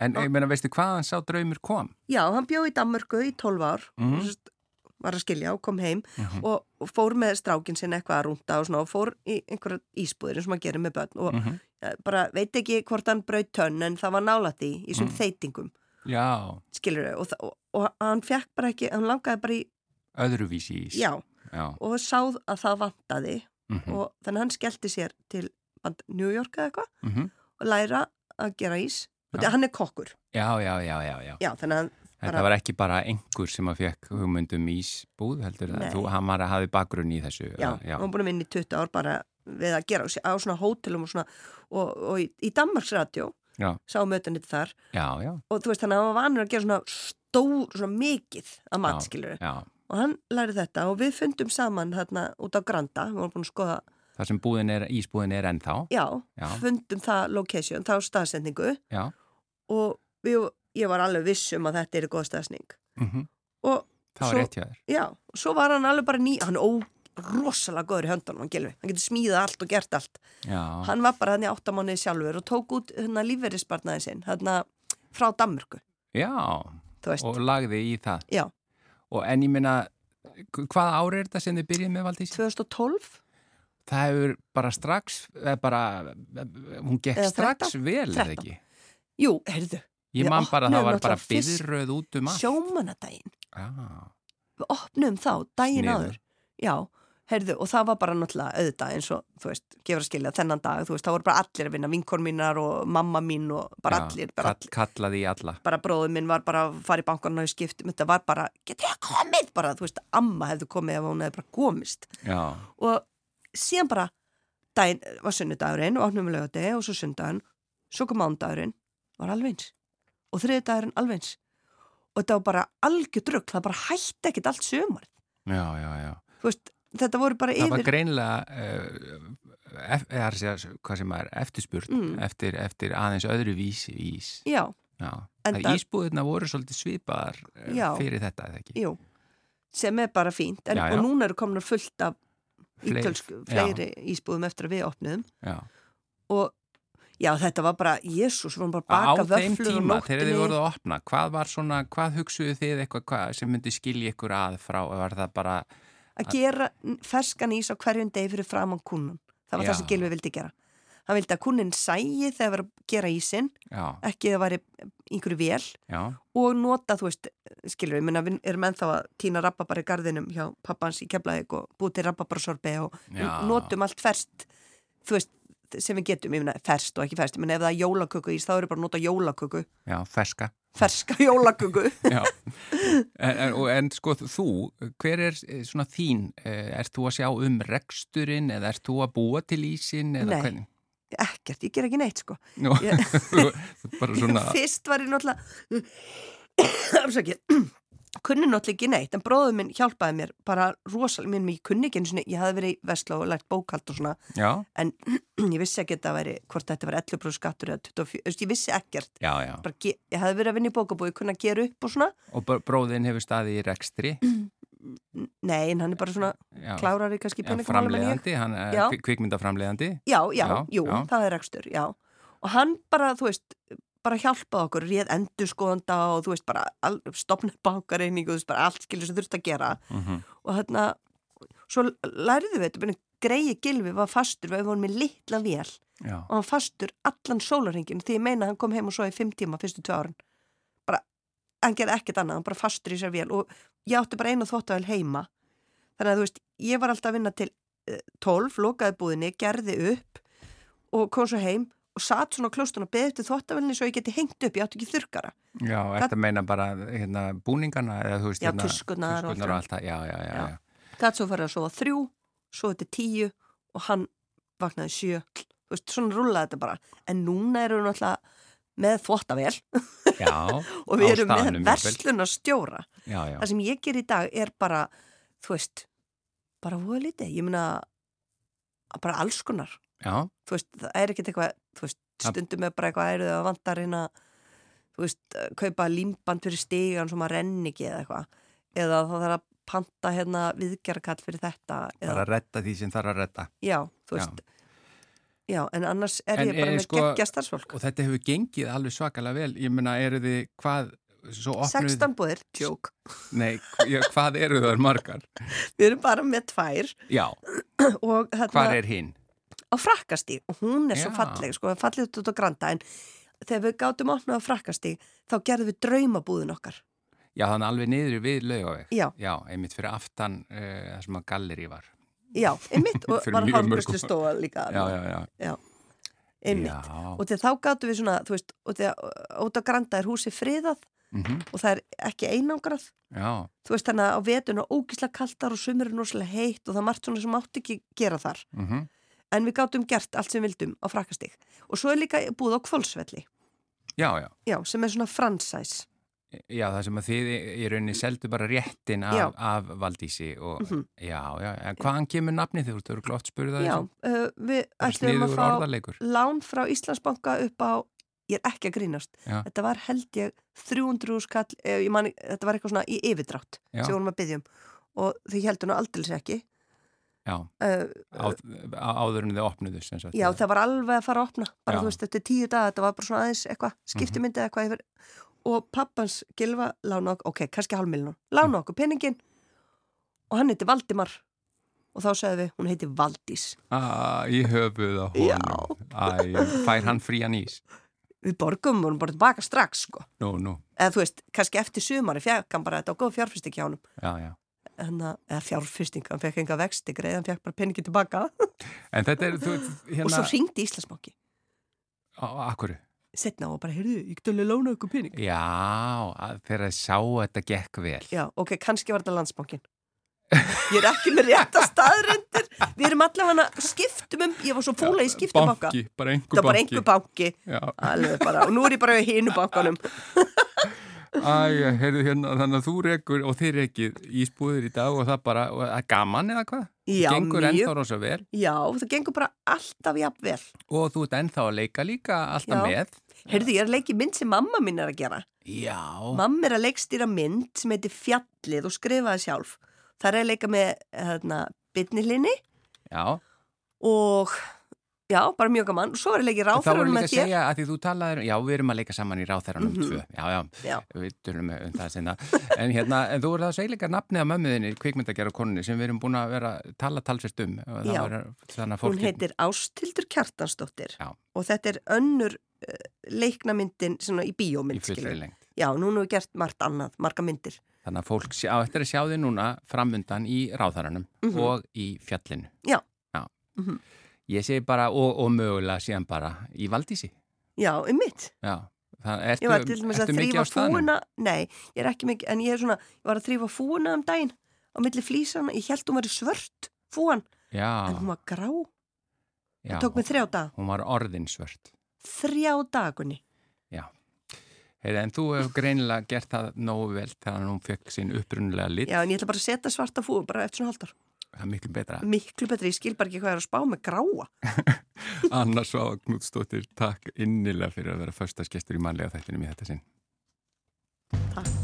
A: En ég meina, veistu hvaðan sá draumur kom?
B: Já, hann bjóð í Danmörku í 12 ár,
A: Mhm.
B: mm. var að skilja og kom heim
A: Mhm.
B: og, og fór með strákin sinn eitthvað að rúnda og, svona, og fór í einhverja ísbúðir og maður gerir með börn og
A: Mm
B: ja, bara veit ekki hvort hann braut tönn en það var nála því í svon
A: Mm.
B: þeitingum,
A: Já,
B: skilur og, það- og, og hann fekk bara ekki, hann langaði bara í,
A: öðruvísi ís
B: já,
A: Já.
B: og sáð að það vantaði
A: Mm
B: og þannig hann skellti sér til New York eða eitthvað
A: -hmm.
B: og læra að gera ís. Og hann er kokkur,
A: já, já, já, já,
B: hann
A: Þetta var ekki bara einhver sem að fekk hugmyndum ísbúð heldur þú, hann var að hafi bakgrunn í þessu
B: Já, hann var búin að vinna í 20 ár bara við að gera á, svona hótelum og svona og, og í, í Danmarksradio
A: Já.
B: sá mötunit þar. Og þú veist þannig að hann var vanur að gera svona stór, svona mikið að matskiluru. Og hann lærið þetta og við fundum saman þarna út á Granda, við vorum búin að skoða
A: Það sem búðin er, ísbúðin er ennþá.
B: Já,
A: Já.
B: fundum það location, þá staðsendingu
A: Já,
B: og við, ég var alveg viss um að þetta er góð staðsning
A: mm
B: og
A: það var rétt hjá þér.
B: Já, og svo var hann alveg bara ný hann ó, rosalega góður í höndunum, hann gilvi hann getur smíðað allt og gert allt.
A: Já,
B: hann var bara hann í áttamánuði sjálfur og tók út hérna lífverðisbarnaði sinn hérna frá Danmörku.
A: Já. Og lagði í það.
B: Já,
A: og en ég minna hvaða ári er þetta sem þið byrjið með Valdís?
B: 2012
A: Það hefur bara strax bara, hún gekk
B: Eða
A: strax
B: 13?
A: vel eða
B: 13.
A: ekki
B: jú, heyrðu,
A: Ég man bara að það var bara byðröð út um allt
B: sjómanadaginn
A: Já,
B: við opnum þá, daginn
A: Sniðugt.
B: áður já, heyrðu, og það var bara náttúrulega auðvitað eins og, þú veist, gefur að skilja þennan dag, þú veist, það voru bara allir að vinna vinkor mínar og mamma mín og bara
A: já,
B: allir, bara,
A: kall, kallaði í alla.
B: Bara bróður minn var bara að fara í bankan og skiptum, þetta var bara, getur ég komið? Bara, þú veist, amma hefði komið ef hún hefði bara komist.
A: Já,
B: og síðan bara daginn var sunnudagurinn og opnum við lögadegi og svo sunnudagurinn, svo kom mándagurinn var alveg eins. Og þriðdagurinn alveg eins. Og þetta var bara algjör drugg, það bara hætti ekkit allt sömur,
A: já, já, já.
B: Þú veist þetta voru bara
A: Það var
B: yfir
A: greinlega uh, ef, eða, segja, hvað sem er eftirspurt
B: Mm.
A: eftir, eftir aðeins öðru vís, vís.
B: já,
A: Já. Það ísbúðina voru svolítið svipaðar uh,
B: Já.
A: fyrir þetta,
B: jú sem er bara fínt, en, og núna eru komin fullt af
A: Fleiri,
B: ítölsk, fleiri ísbúðum eftir að við
A: Já.
B: og já, þetta var bara, jésús, við vorum bara
A: Á
B: að baka
A: þeim
B: vöflur og
A: tíma, þegar
B: nóttinni
A: þið voruð að opna, hvað var svona, hvað hugsuðu þið eitthvað hvað, sem myndi skilja ykkur að frá, var það bara,
B: að gera ferskan ís á hverjum degi fyrir framann kunnun. Það var
A: Já.
B: það sem Gilvi vildi gera. Hann vildi að kunnin sægi þegar það var að gera ísinn,
A: já,
B: ekki að það væri einhverju vél
A: já,
B: og nota, þú veist, skilur við, minna, við erum ennþá að týna rabbabar í garðinum hjá pappans í Keflavík og búið til rabbabarsorbi og notum allt ferst, þú veist, sem við getum, ég meina, ferst og ekki ferst, ég meina, ef það er jólaköku ís, þá eru bara að nota jólaköku,
A: Já, ferska.
B: ferska jólaköku.
A: Já, en, en, sko þú, hver er eh, svona þín, eh, ert þú að sjá um reksturinn eða ert þú að búa til ísinn eða
B: Nei.
A: hvernig?
B: Ekkert, ég ger ekki neitt, sko.
A: Nú,
B: Ég-
A: svona,
B: Fyrst var ég náttúrulega, afsakið, kunni náttúrulega ekki neitt, en bróður minn hjálpaði mér bara rosalega, minn, ég kunni ekki einu sinni, ég hafði verið í Vestló og lært bókald og svona,
A: já,
B: en ég vissi ekki að þetta væri, hvort þetta var 11% skattur eða 24, þú veist, ég vissi ekkert.
A: já, já.
B: Bara, ég hafði verið að vinna í bókabúi, kunna að gera upp og svona,
A: Og br- bróðin hefur staðið í rekstri,
B: nei, en hann er bara svona klárari kannski
A: framleiðandi, hann er
B: Já.
A: kvik- kvikmyndaframleiðandi.
B: Já, já, jú, það er rekstur, já. Og hann bara, þú veist, bara hjálpaði okkur, réð endurskoðanda og þú veist, bara stopna bankareiningu, þú veist, bara allt skilur sem þurft að gera.
A: Mm
B: Og þarna, svo læriðu við þetta, greiði gilfi var fastur, við vorum með litla vél
A: Já,
B: og hann fastur allan sólarhingin því ég meina hann kom heim og svo í fimm tíma fyrstu tvö árin. Bara, hann gerði ekkert annað, hann bara fastur í sér vél og ég átti bara einu þóttavel heima. Þannig að þú veist, ég var alltaf að vinna til eh, 12, lokaði búðinni, gerði upp og kom svo heim og satt svona klóstun og beði eftir þóttavelni svo ég geti hengt upp, ég átti ekki þurkara.
A: já, ert að meina bara hérna, búningana eða þú veist,
B: Já,
A: hérna,
B: tuskurnar og allt
A: það, já, já, já,
B: Já.
A: já.
B: Gat svo farið að sofa þrjú, svo þetta tíu og hann vaknaði sjö. Þú veist, svona rúlaði þetta bara. En núna erum við náttúrulega með þvóttavel
A: Já,
B: og við erum með verslunarstjóra.
A: já, já.
B: Það sem ég ger í dag er bara, þú veist, bara voða lítið. Ég meina, bara alls konar.
A: Já,
B: Þú veist, það er ekkert eitthvað, þú veist, stundum er bara eitthvað eruð að vantar hérna, þú veist, kaupa límband fyrir stigan sem að renni ekki eða eitthvað. Eða það þarf að panta hérna viðgerðakall fyrir þetta. Eða,
A: bara að retta því sem þarf að retta.
B: já, þú veist. Já. en annars er
A: En,
B: ég bara með
A: sko,
B: geggja starfsfólk.
A: Og þetta hefur gengið alveg svakalega vel. Ég meina, eru þið, hvað, svo opnuð...
B: 16 búðir, joke.
A: Nei, já, hvað eru það margar?
B: Við erum bara með tvær
A: Já,
B: þarna
A: hvað er hinn?
B: Á frakkastíg og hún er svo
A: Já.
B: falleg, sko, falleg út á granda en þegar við gátum opnað á frakkastíg þá gerðum við draumabúðin okkar.
A: Já, þannig alveg niður við laugaveg.
B: Já.
A: Já, einmitt fyrir aftan uh, sem að galleri var.
B: Já, einmitt og var
A: mörgum.
B: stóa líka.
A: Já, já, já.
B: Einmitt.
A: Já,
B: Og þegar þá gátum við svona, þú veist, og þegar út á granda er húsi friðað
A: mhm,
B: og það er ekki einangrað.
A: já,
B: Þú veist þannig að á vetun og ógíslega kaltar og sumur er náttúrulega heitt og það margt svona sem mátti ekki gera þar.
A: mhm.
B: En við gátum gert allt sem við vildum á frakkastíg. Og svo er líka búið á kvölsvelli.
A: Já, já.
B: Já, sem er svona fransæs.
A: Já, það sem að þið í rauninni seldu bara réttin af, af Valdísi og
B: Mhm.
A: já, já, en hvaðan kemur nafnið þið? Þú eru glótt spurðið að
B: Já, uh, við ætlum að fá lán frá Íslandsbanka upp á, ég er ekki að grínast,
A: Já.
B: þetta var held ég 300 skall, eh, ég man, þetta var eitthvað svona í yfirdrátt sem vorum að byggja um og þau heldur nú aldrei ekki.
A: Já,
B: Uh,
A: á, á, áður en þið opnuðu sem sagt.
B: já, það var alveg að fara að opna, bara
A: Já.
B: þú veist, þetta er tíu dag, þetta var bara svona aðeins eitthvað, skiptimyndið eitthvað yfir og pappans gilfa lána okkur, ok, kannski hálfmilnum, lána okkur peningin og hann heiti Valdimar og þá sagði við, hún heiti Valdís.
A: Ah, í höfuð á honum. Æ, fær hann frían ís?
B: Við borgum, vorum bara tilbaka strax, sko.
A: Nú, nú,
B: eða þú veist, kannski eftir sumari hann bara þetta og góð honum
A: já, já.
B: En, eða fjárfyrsting, hann fekk enga vexti greið, hann fekk bara peningi tilbaka.
A: Er, þú, hérna...
B: og svo ringdi Íslandsbanki.
A: Á, akkurru?
B: setna og bara, heyrðu, ég alveg lána ykkur pening.
A: Já, þegar þið sá að þetta gekk vel.
B: já, ok, kannski var þetta landsbankin ég er ekki með rétta staðrindir við erum allavega skiptum um ég var svo fúla í
A: Banki, bara einhver
B: það var bara
A: banki.
B: einhver banki.
A: Já,
B: alveg bara, og nú er ég bara í hinu bankanum
A: æ, heyrðu hérna, þannig að þú rekur og þið rekið ísbúðir í dag og það bara, og það er gaman eða hvað?
B: já,
A: Gengur
B: mjög,
A: ennþá rosa vel
B: já, það gengur bara alltaf jafn vel
A: og þú ert ennþá að leika líka alltaf
B: Já.
A: með.
B: heyrðu, ég er að leiki mynd sem mamma mín er að gera
A: Já,
B: Mamma er að leikstýra mynd sem heitir Fjallið og skrifaði sjálf. Það er að leika með hérna, bytnilinni
A: já.
B: og já, bara mjög gaman. Svo er að leiki
A: Þá voru líka
B: með
A: að
B: þér.
A: segja að því þú talaður, já, við erum að leika saman í ráþæranum
B: Mhm.
A: tvö. Já, já,
B: Já.
A: við tölum um það sinna. En hérna, en þú voru það að segja líka nafnið að mömmuðinni, kvikmyndagjara konunni, sem við erum búin að vera að tala talsvist um.
B: Já. Hún heitir Ástildur Kjartansdóttir
A: Já.
B: og þetta er önnur uh, leiknamyndin svona í
A: í
B: bíómynd.
A: lengt.
B: Já, nú erum við gert margt annað, marga myndir.
A: Þannig að fólk sjá, eftir að sjá þið núna framundan í ráþaranum
B: Mhm.
A: og í fjallinu.
B: Já.
A: Já.
B: Mhm.
A: Ég segi bara, og, og mögulega síðan bara í Valdísi.
D: Já, um mitt.
A: Já, það ertu,
D: Ég var til dæmis að þrýfa fúuna, nei, ég er ekki mikið, en ég er svona, ég var að þrýfa fúuna um daginn á milli flýsana, ég held hún var svört, fúan,
A: Já,
D: en hún var grá,
A: já,
D: tók mig þrjá dag,
A: hún var orðinsvört.
D: þrjá dagunni.
A: Já. Heyra, en þú hefur greinilega gert það nógu vel þegar hún fekk sín upprunulega lit.
D: Já, en ég ætla bara að setja svarta fúu bara eftir svona haldar.
A: Það er miklu betra.
D: Miklu betri, ég skil bara ekki hvað er að spá með gráa.
A: Anna Svafa Knútsdóttir, takk innilega fyrir að vera förstaskestur í mannlega þættinum í þetta sinn.
D: Takk.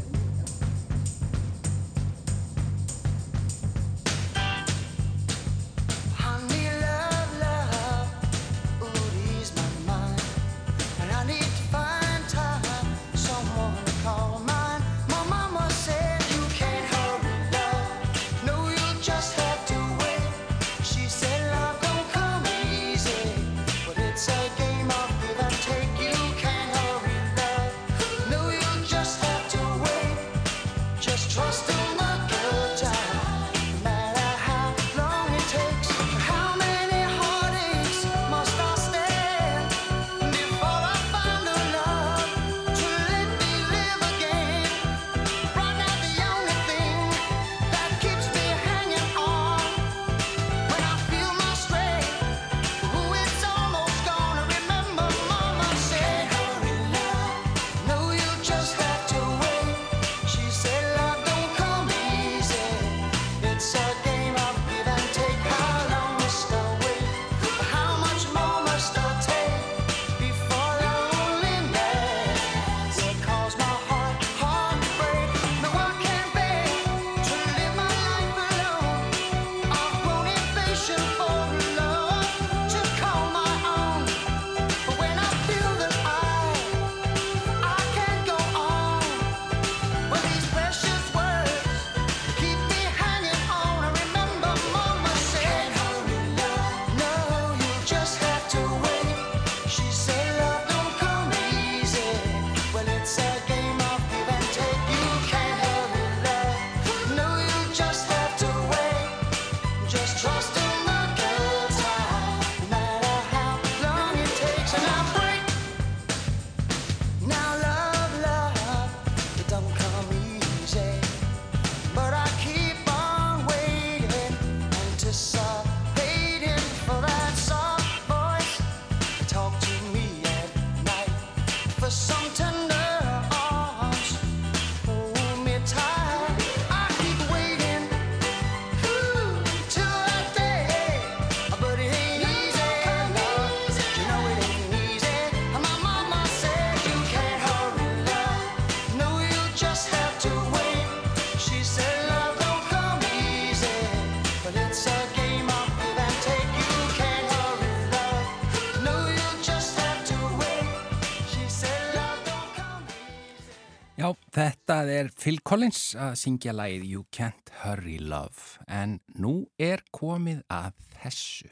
A: Þetta er Phil Collins að syngja lagið You Can't Hurry Love en nú er komið að þessu.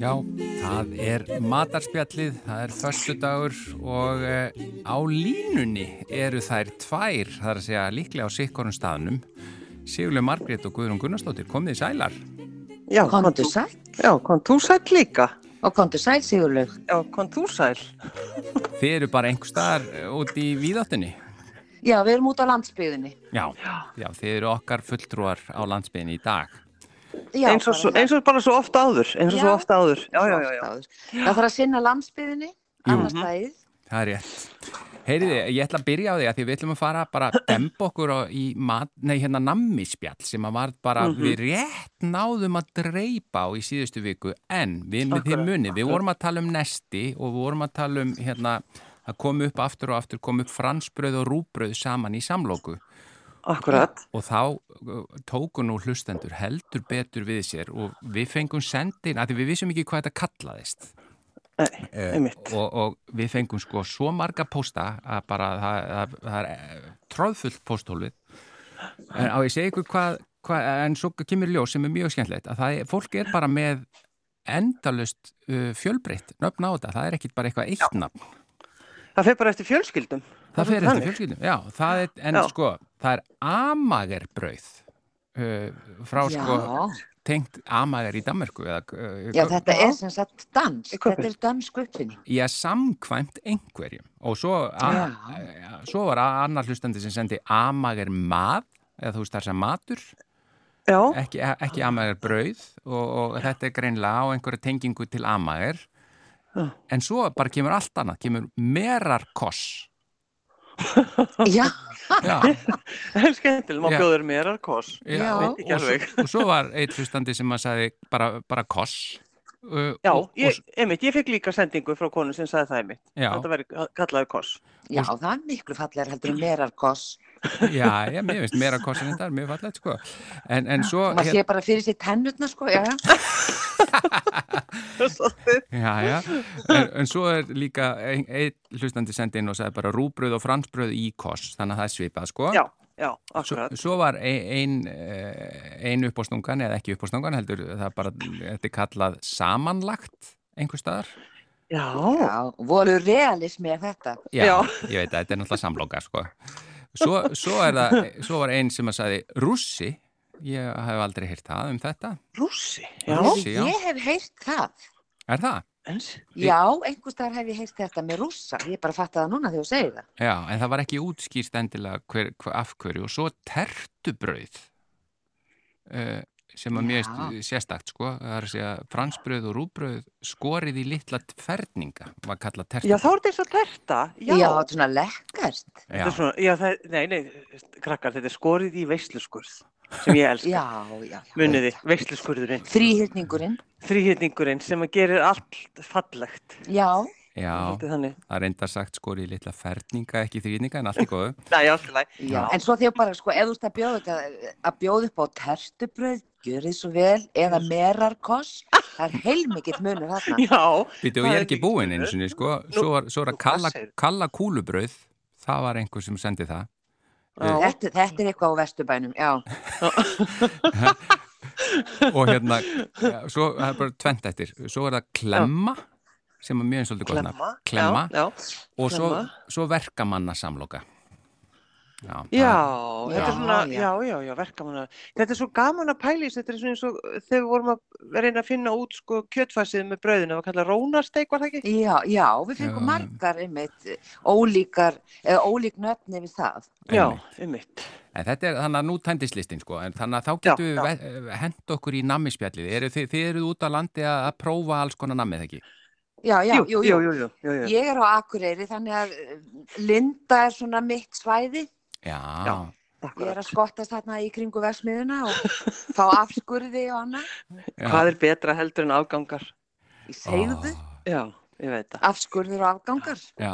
A: Já, það er matarspjallið, það er föstudagur og uh, á línunni eru þær tvær, það er að segja líklega á sikkorun staðnum. Sigurlega Margrét og Guðrún Gunnarsdóttir, komið í sælar.
E: Já, þú-
F: sæl
E: Já, þú sæl líka?
F: og komdu sæl Sigurlaug.
E: Já, þú sæl?
A: Þið eru bara einhver staðar eh, út í víðáttunni.
F: Já, við erum út á landsbyðinni.
A: Já, já, þið eru okkar fulltrúar á landsbygðinni í dag.
F: Já,
E: eins, og svo, eins og bara svo ofta áður, eins og
F: Já.
E: svo ofta áður. Já, já, já, já.
F: Það þarf að sinna landsbyðinni, annars dagið.
A: Það er rétt. Heyriði, ég ætla að byrja á því að því við ætlum að fara bara að demba okkur á, í mat, nei, hérna nammispjall sem að var bara, við rétt náðum að dreipa á í síðustu viku en við með því
E: Akkurat,
A: muni, við vorum að tala um nesti og við vorum að tala um hérna að koma upp aftur og aftur, koma upp fransbröð og rúbröð saman í samlóku
E: Akkurat.
A: og þá uh, tóku nú hlustendur heldur betur við sér og við fengum sendin, að því við vissum ekki hvað þetta kallaðist
E: Nei,
A: Eh,
E: einmitt.
A: og, og við fengum sko svo marga pósta að bara það, það, það er eh, tróðfullt póstólfið En á ég segi ykkur hvað, hvað, en svo kemur ljós sem er mjög skemmtilegt, að það er, fólk er bara með endalust uh, fjölbreytt nöfn á þetta, það er ekkit bara eitthvað eitt nafn.
E: Það fer bara eftir fjölskyldum.
A: Það fer eftir fjölskyldum, já, það er, en
E: Já.
A: sko, það er amagerbrauð uh, frá sko
F: Já,
A: tengt amager í Danmarku eða, uh,
F: já, þetta er sem sagt dans. Þetta er dansk uppfinning.
A: Já, samkvæmt einhverjum. Og svo, a, ja, svo var annar hlustandi sem sendi amager mað eða þú veist það sem matur.
E: Já,
A: ekki, ekki amager brauð og, og þetta er greinlega á einhverju tengingu til amager. En svo bara kemur allt annað, kemur merarkoss
F: Já,
A: Já,
E: það er skemmtileg, má bjóður mér að kos.
F: Já.
E: Veit ekki
A: og, svo,
E: alveg.
A: og svo var eitt hlustandi sem að sagði bara, bara koss uh,
E: Já,
A: og,
E: ég,
A: og,
E: einmitt, ég fekk líka sendingu frá konu sem sagði það einmitt.
A: já,
E: Þetta verið kallaði kos.
F: já, það er miklu fallegar heldur en merarkoss.
A: já, já, mér finnst merarkoss en þetta er mjög fallegt sko en, en svo
F: Maður sé bara fyrir sér tennutna, sko, já, já.
A: Já, já, en, en svo er líka einn ein hlustandi sendi inn og sagði bara rúbröð og fransbröð í koss, þannig að það er svipað, sko.
E: Já, já,
A: Svo,
E: akkurat.
A: svo var ein, ein, ein uppástungan eða ekki uppástungan heldur, það bara, þetta er kallað samanlagt einhver staðar.
E: Já,
F: Já, voru realismi er þetta.
A: Já,
E: Já.
A: ég veit að þetta er náttúrulega samloka, sko. Svo, svo, það, svo var ein sem að sagði rússi, ég hef aldrei heyrt það um þetta.
E: rússi. Já,
A: Rússi, já.
F: Ég hef heyrt það.
A: Er það?
F: Já, einhvers staðar hef ég heyrt þetta með rússa. Ég bara fatta það núna þegar þú segir það.
A: Já, en það var ekki útskýrst endilega hver, hver, af hverju og svo tertubrauð uh, sem að mér
F: Já.
A: finnst sérstakt sko, það er að segja fransbrauð og rúbrauð skorið í litla ferninga var kallað
E: Já,
A: tertubrauð.
E: þá er þetta eins og terta. Já,
F: Já, þetta er svona lekkert.
E: Þetta er svona, já, það, nei, nei, krakkar, þetta er skorið í veisluskurð sem ég elska.
F: Já, já, já.
E: Muniði, veisluskurðurinn,
F: Þrýhyrningurinn.
E: þrýhittningurinn sem að gerir allt fallegt.
F: Já,
A: Já, það er enda sagt skorið í litla ferninga, ekki þrýninga en allt í góðu.
F: En svo þegar bara, sko, ef þú ert að bjóða að bjóða upp á tertubröð, gjör þið svo vel, eða merarkoss, það er heilmikill munur þarna.
E: Já.
A: Býtu, og ég er
E: er
A: ekki búinn einu sinni, sko, svo var, svo var að kalla, kalla kúlubrauð, það var einhver sem sendi það.
E: Já.
F: Þetta, þetta er eitthvað á vesturbænum, já.
A: og hérna, ja, svo það er bara tvent eftir, svo er það klemma sem er mjög eins og gott nafn.
E: Klemma.
A: Klemma.
E: Já, já.
A: og svo,
E: Klemma.
A: svo verkamanna samloka já,
E: Já, þetta er
F: Já,
E: svona,
F: já.
E: já, já, já, verkamanna. Þetta er svo gaman að pælis, þetta er svona eins og þegar við vorum að reyna að finna út sko kjötfæsið með brauðinu, það var kallað rónasteik, var það ekki?
F: Já, já, við fengum
A: Já.
F: margar einmitt ólíkar, eða ólík nöfni við það.
E: Já,
A: Einmitt.
E: mitt.
A: en þetta er þannig að nú tændist listin sko, en þannig að þá
E: Já,
A: getum við ve- hent okkur í nammispjallið, eru þið, þið eruð út á landi að, að prófa alls konar nammið ekki
F: Já, já, jú, jú.
E: jú, jú, jú, jú.
F: Ég er á Akureyri, þannig að eh, Linda er svona mitt svæði.
A: Já,
E: Já.
F: Ég er að skottast þarna í kringu versmiðuna og fá afskurði og annað.
E: Hvað er betra heldur en afgangar?
F: Í segðu,
A: Ó,
E: Já, ég veit það.
F: afskurður og afgangar.
A: já,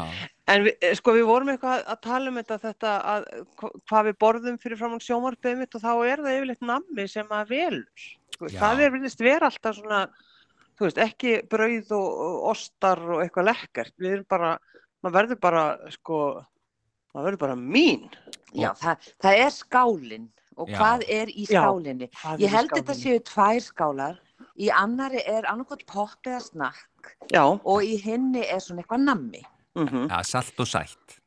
E: En við, eh, sko við vorum eitthvað að tala um þetta, þetta að, hva- hvað við borðum fyrir fram á sjómarbeðum mitt og þá er það yfirleitt nammi sem að velur. Sko,
A: Já.
E: Það er vilist vera alltaf svona, þú veist, ekki brauð og, og ostar og eitthvað lekkert. Við erum bara, maður verður bara, sko, maður verður bara mín.
F: Já, það, það er skálinn. Og
A: Já.
F: hvað er í
E: Já.
F: skálinni?
E: Hvað
F: Ég held þetta
E: skálinni?
F: séu tvær skálar. Í annari er annarkot popp eða snakk
E: Já,
F: og í hinni er svona eitthvað nammi.
E: mhm,
A: já, salt og sætt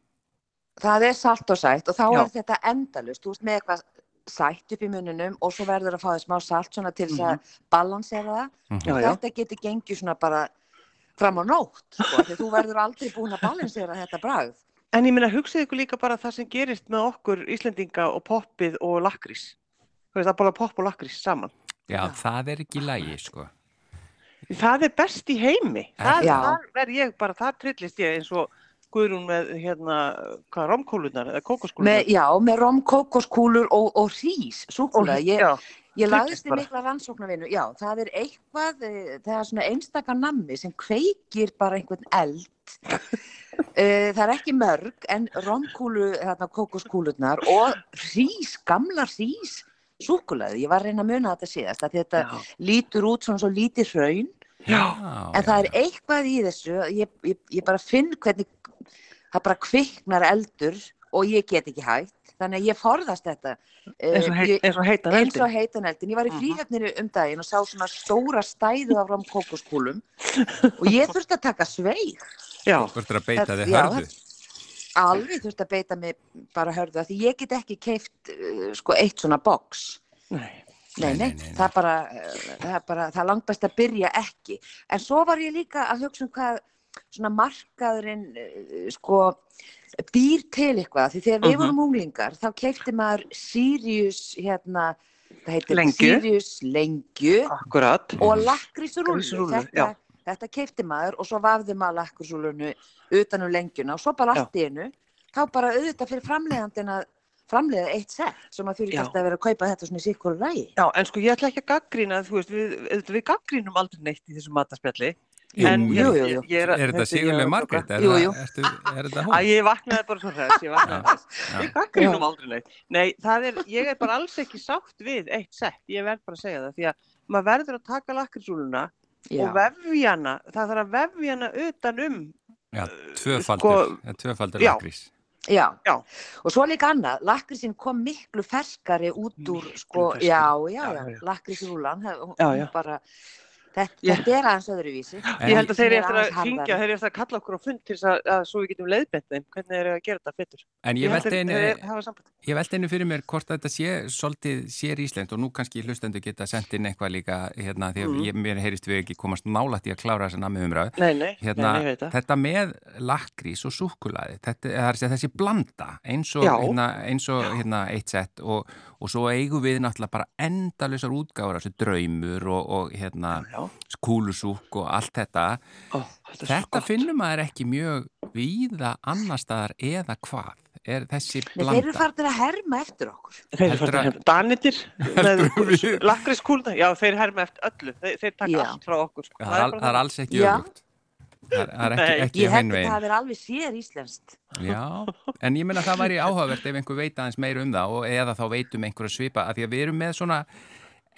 F: Það er salt og sætt og þá
E: Já.
F: er þetta endalust. Þú veist með eitthvað sætt upp í mununum og svo verður að fá þið smá salt svona til þess að balansera það.
A: Mhm.
E: já, já.
F: Þetta getur gengið svona bara fram á nótt, sko, því þú verður aldrei búin að balansera þetta bragð.
E: En ég meina, hugsið ykkur líka bara það sem gerist með okkur Íslendinga og poppið og lakrís. Þú veist, að bóla popp og lakrís saman.
A: já,
F: Já.
A: það er ekki lægi sko
E: Það er best í heimi. Það, þar verð ég bara, þar trillist ég eins og Guðrún með, hérna, hvað, romkólunar eða
F: Með,
E: kókoskólunar.
F: já, með rom, kókoskúlur og, og rís, súkulega. Ég, ég lagðist í
E: bara.
F: mikla rannsóknarvinu. Já, það er eitthvað, eh, það er svona einstaka nammi sem kveikir bara einhvern eld. Eh, það er ekki mörg, en romkúlu, þarna kókoskúlurnar og rís, gamla rís, súkulega. Ég var að reyna að muna þetta síðast, að þetta
E: já,
F: lítur út svona svo lítið hraun.
E: já,
F: En það er eitthvað í þessu, ég, ég, ég bara finn hvernig það bara kviknar eldur og ég get ekki hægt. þannig að ég forðast þetta. Eh,
E: eins og, heit, eins og heitan
F: eins
E: eldin.
F: og heitan eldin. Ég var í
E: Mhm.
F: fríhöfninu um daginn og sá svona stóra stæðu af rám kókoskúlum og ég þurfti að taka sveig.
E: Já,
A: Þú ert að beita þig hörðu.
F: Alveg þurfti að beita mig bara hörðu því ég get ekki keift uh, sko eitt svona box.
E: nei.
F: Nei,
A: Nei,
F: nei, það er bara, uh, það er bara, það langt best að byrja ekki. En svo var ég líka að hugsa um hvað svona markaðurinn, uh, sko, býr til eitthvað. Því þegar við
E: Mhm.
F: vorum unglingar, þá keipti maður Sirius, hérna, það heitir
E: Lengju.
F: Sirius lengju
E: Akkurat.
F: og.
E: Lakkrísrúllu,
F: Þetta,
E: já.
F: Þetta keipti maður og svo vafði maður lakrísrúllunu utan um lengjuna og svo bara allt í einu, þá bara auðvitað fyrir framleiðandinn að framleiða eitt sett sem að
E: Já.
F: alltaf að vera að kaupa þetta svona í sikkur rægi.
E: Já, en sko ég ætla ekki að gaggrýna, þú veist, við, auðvitað við gaggrínum aldrei neitt í þessu mataspjalli.
A: Jú,
E: en
A: jú,
E: ég,
F: jú, jú.
E: Ég, ég er,
A: Er þetta
E: ég
A: Sigurlega? Er,
F: Jú,
A: það-
F: jú.
A: Ertu, er þetta
E: Æ,
A: hún?
E: ég vaknaði bara svo hress, ég vaknaði
A: já.
E: Við gaggrínum aldrei neitt. Nei, það er, ég er bara alls ekki sátt við eitt sett, ég verð bara að segja það, því að maður verður að taka lakrísúluna
F: Já.
E: og vefja hana, það þarf að vefja hana utan um,
A: Já, tvöfaldur,
E: Sko-
A: tvöfaldur lakrís.
F: Já.
E: Já.
F: og svo líka annað, lakrísinn kom miklu ferskari út úr,
E: Miklu
F: sko, já,
E: Já,
F: já, lakrísrúlan, hún
E: Já,
F: hún
E: já.
F: bara, þetta,
E: Ég-
F: þetta er aðeins öðruvísi.
E: Ég held að þeir eru
F: er
E: eftir að hringja, þeir eru eftir að kalla okkur á fund til þess að, að svo við getum leiðbent þeim, hvernig þeir eru að gera þetta betur.
A: En ég
E: að
A: ég velti einu fyrir mér hvort þetta sé svolítið sér Ísland og nú kannski hlustendur geta sendt inn eitthvað líka hérna því að
E: Mhm.
A: ég, mér heyrist við ekki komast nálætt í að klára þessa nammi umræðu.
E: Nei, nei,
A: Hérna,
E: nei, það.
A: þetta með lakrís og súkulaði, þetta það er að segja þessi blanda eins og, hérna, eins og hérna, eitt sett og, og svo eigum við náttúrulega bara endalusar útgáður, þessu draumur og, og hérna,
E: Já,
A: kúlusúk og allt þetta.
E: Ó, þetta er
A: Þetta finnum maður ekki mjög víða annar staðar eða hvað er þessi
F: Nei, þeir eru
A: blanda.
F: farin að herma eftir okkur.
E: Þeir eru farin að
A: að-
E: herma. Danitir
A: við-
E: lakriskúluna, já þeir herma eftir öllu, þeir, þeir taka
F: Já.
E: allt frá okkur. sko.
A: Það er, það er alls ekki öfugt. Það er, það er ekki, ekki
F: Ég held að það verið alveg sér íslenskt.
A: Já, en ég menna það væri áhugavert ef einhver veit aðeins meir um það og eða þá veitum einhverju svipa að því að við erum með svona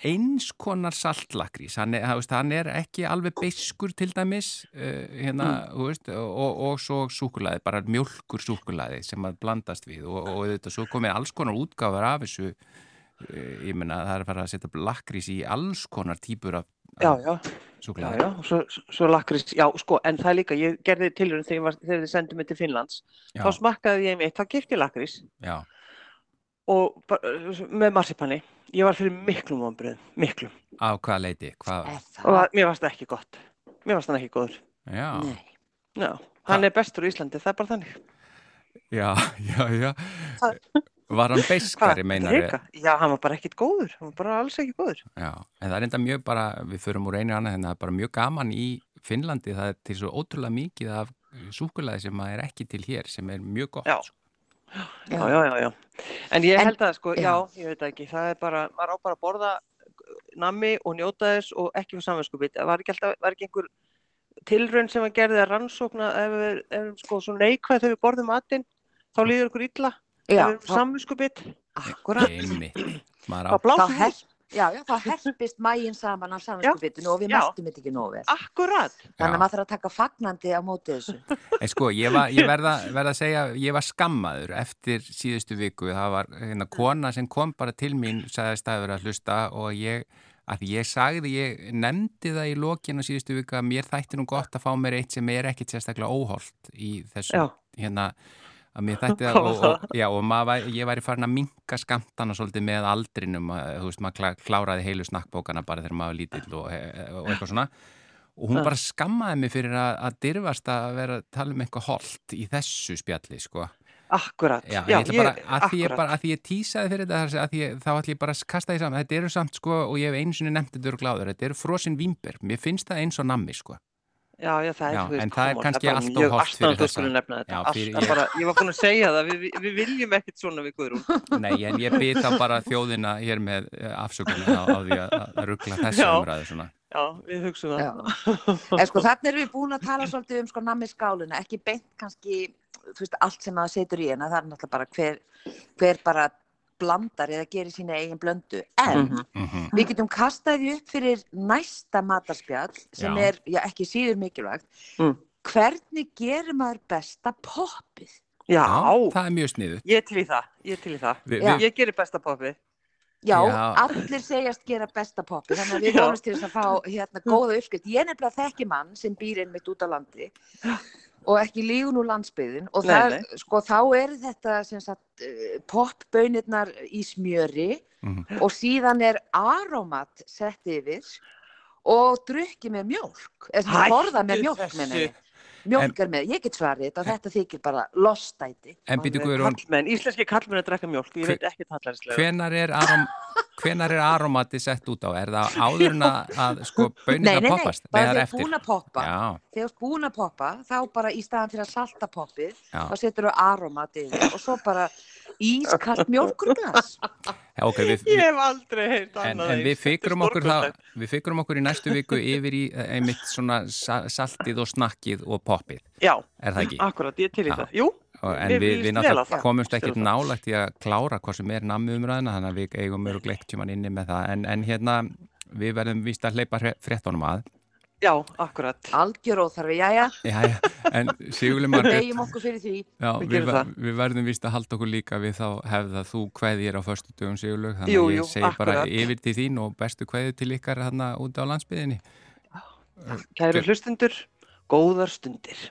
A: eins konar saltlakrís, hann er, það hann er ekki alveg beiskur til dæmis uh, hérna, mm. veist, og, og svo súkulaði, bara mjölkur súkulaði sem að blandast við og, og þetta svo komið alls konar útgáfar af þessu uh, ég menna það er að fara að setja lakrís í alls konar típur af,
E: Já, já, já, já, og svo, svo lakris, já, sko, en það er líka, ég gerði tilhörun þegar, þegar þið sendum mig til Finnlands,
A: Já,
E: þá smakkaði ég kipti ég lakris
A: já,
E: og með marsipanni, ég var fyrir miklum vonbröðum, miklum,
A: á hvaða leiti, hvað,
E: og mér varst það ekki gott, mér varst það ekki góður,
A: já.
F: Nei.
E: já, hann er bestur í Íslandi, það er bara þannig.
A: Já, já, já.
E: Hvað-
A: Var hann beiskari, meinar
E: Reka? Já, hann var bara ekkit góður, hann var bara alls ekki góður.
A: Já, en það er enda mjög bara, við förum úr einu annað, en það er bara mjög gaman í Finnlandi, það er til svo ótrúlega mikið af súkulaði sem er ekki til hér, sem er mjög gott.
E: Já.
F: Já.
E: Já, já, já. En ég
F: En-
E: held að, sko, já.
F: já.
E: ég veit ekki, það er bara, maður á bara að borða nammi og njóta þess og ekki fyrir samvinskupið. Það var ekki alltaf, var ekki einhver tilraun sem að gerði að rannsókna ef við erum sko svo neikvæð þegar við borðum matinn, þá líður okkur illa.
F: Já,
E: ef við erum samvinskupið,
F: akkurat.
A: Einmitt,
E: þá
F: her,
E: við.
F: Já, já, þá herpist mægin saman af samvinskupitinu og við mestum þetta ekki nógu vel.
E: Akkurat.
F: Þannig að maður þarf að taka fagnandi á móti þessu.
A: en sko, ég, var, ég verða, verða að segja, ég var skammaður eftir síðustu viku, það var hérna kona sem kom bara til mín, sagðist að vera að hlusta og ég, að ég sagði, ég nefndi það í lokinu síðustu viku að mér þætti nú gott að fá mér eitt sem er ekkit sérstaklega óholt í þessu,
E: Já.
A: hérna, að mér þætti það og, og, já, og maður, ég væri farin að minka skamtana svolítið með aldrinum þú veist, maður klá- kláraði heilu snakkbókana bara þegar maður lítill og, og eitthvað svona og hún
E: Já.
A: bara skammaði mig fyrir að, að dyrfast að vera að tala um eitthvað holt í þessu spjalli, sko
E: Akkurat.
A: Já, ég ætla bara, að því ég
E: akkurat.
A: bara, að því ég tísaði fyrir þetta, ég, þá ætla ég bara að kasta því saman, þetta eru samt, sko, og ég hef einu sinni nefnt þetta eru gláður, þetta eru frosin vínber, mér finnst það eins og nammi, sko
E: Já, já, það er,
A: Já,
E: veist,
A: en það er
E: on,
A: kannski
E: bara
A: allt of
E: mjög
A: hollt fyrir
E: astnað að það
A: ég-
E: bara, ég var búin að segja það, við, við- viljum ekkert svona við Guðrún.
A: Nei, en ég byrð þá bara þjóðina hér með afsökunni á, á því að, ruggla þessu umræðu svona.
E: Já, við hugsaum það.
F: En sko þannig erum við búin að tala svolítið um sko nammi skáluna, ekki beint kannski, þú veist, allt sem maður setur í hana, það er náttúrulega bara hver, hver bara blandar eða gerir sína eigin blöndu. En
E: Mhm.
A: Mm
F: við getum kastað því upp fyrir næsta matarspjall sem
A: Já.
F: er, já, ekki síður mikilvægt.
E: Mm.
F: Hvernig gerir maður besta poppið?
E: Já,
A: það er mjög sniðut.
E: ég er til í það, ég er til í það.
A: Vi,
F: Já.
A: vi,
E: Ég gerir besta poppið.
F: Já,
A: Já.
F: allir segjast gera besta poppi, þannig að við
E: Já.
F: vonumst til þess að fá hérna góða uppskrift. Ég nefnilega þekki mann sem býr einmitt út á landi og ekki lígun úr landsbyðin og
E: Nei,
F: það,
E: nei.
F: sko, þá er þetta sem sagt uh, popbönirnar í smjöri
A: Mhm.
F: og síðan er aromat sett yfir og drukki með mjólk, eða borða með með henni. Mjólk er með, ég get svarið þetta, þetta þykir bara lostæti.
E: Kallmenn, íslenski kallmenn að drekka mjólk, ég veit ekki tallarislega.
A: hvenar er, arom, hvenar er aromati sett út á? Er það áður en að, sko
F: Nei,
A: bönir
F: nei, nei,
A: poppast?
F: bara
A: það er
F: þegar búin að poppa.
A: Já,
F: þegar þú ert búin að poppa þá bara í staðan fyrir að salta poppið
A: Já.
F: þá setur þú aromat yfir og svo bara ískalt mjólkurglas
A: Já, ok, við,
E: Ég
A: við,
E: hef aldrei
A: en,
E: annað
A: en við.
E: Þetta er
A: fikrum okkur það, við fikrum okkur í næstu viku yfir í eh, einmitt svona sa- saltið og snakkið og poppið,
E: Já,
A: er það ekki?
E: akkurat, ég er til í það. Jú,
A: En við, við
E: á
A: náttúrulega
E: það.
A: komumst ekkert nálægt í að klára hvað sem er nammi umræðina, þannig að við eigum mjög gleikt tíman inni með það, en, en hérna við verðum víst að hleypa fréttunum að.
E: já, akkurat.
F: algjör óþarfi, jæja,
A: Já, já, en Sigurli Margrét,
F: beigjum okkur fyrir því
A: já,
E: Við
A: við, ver- við verðum víst að halda okkur líka við þá hefða þú kveðir á föstu dögum Sigurlaug, þannig
E: Jú,
A: að
E: jú,
A: ég segi bara
E: akkurat.
A: yfir til þín og bestu kveðið til ykkar hérna út á landsbyðinni.
E: Kæru hlustundur, góðar stundir.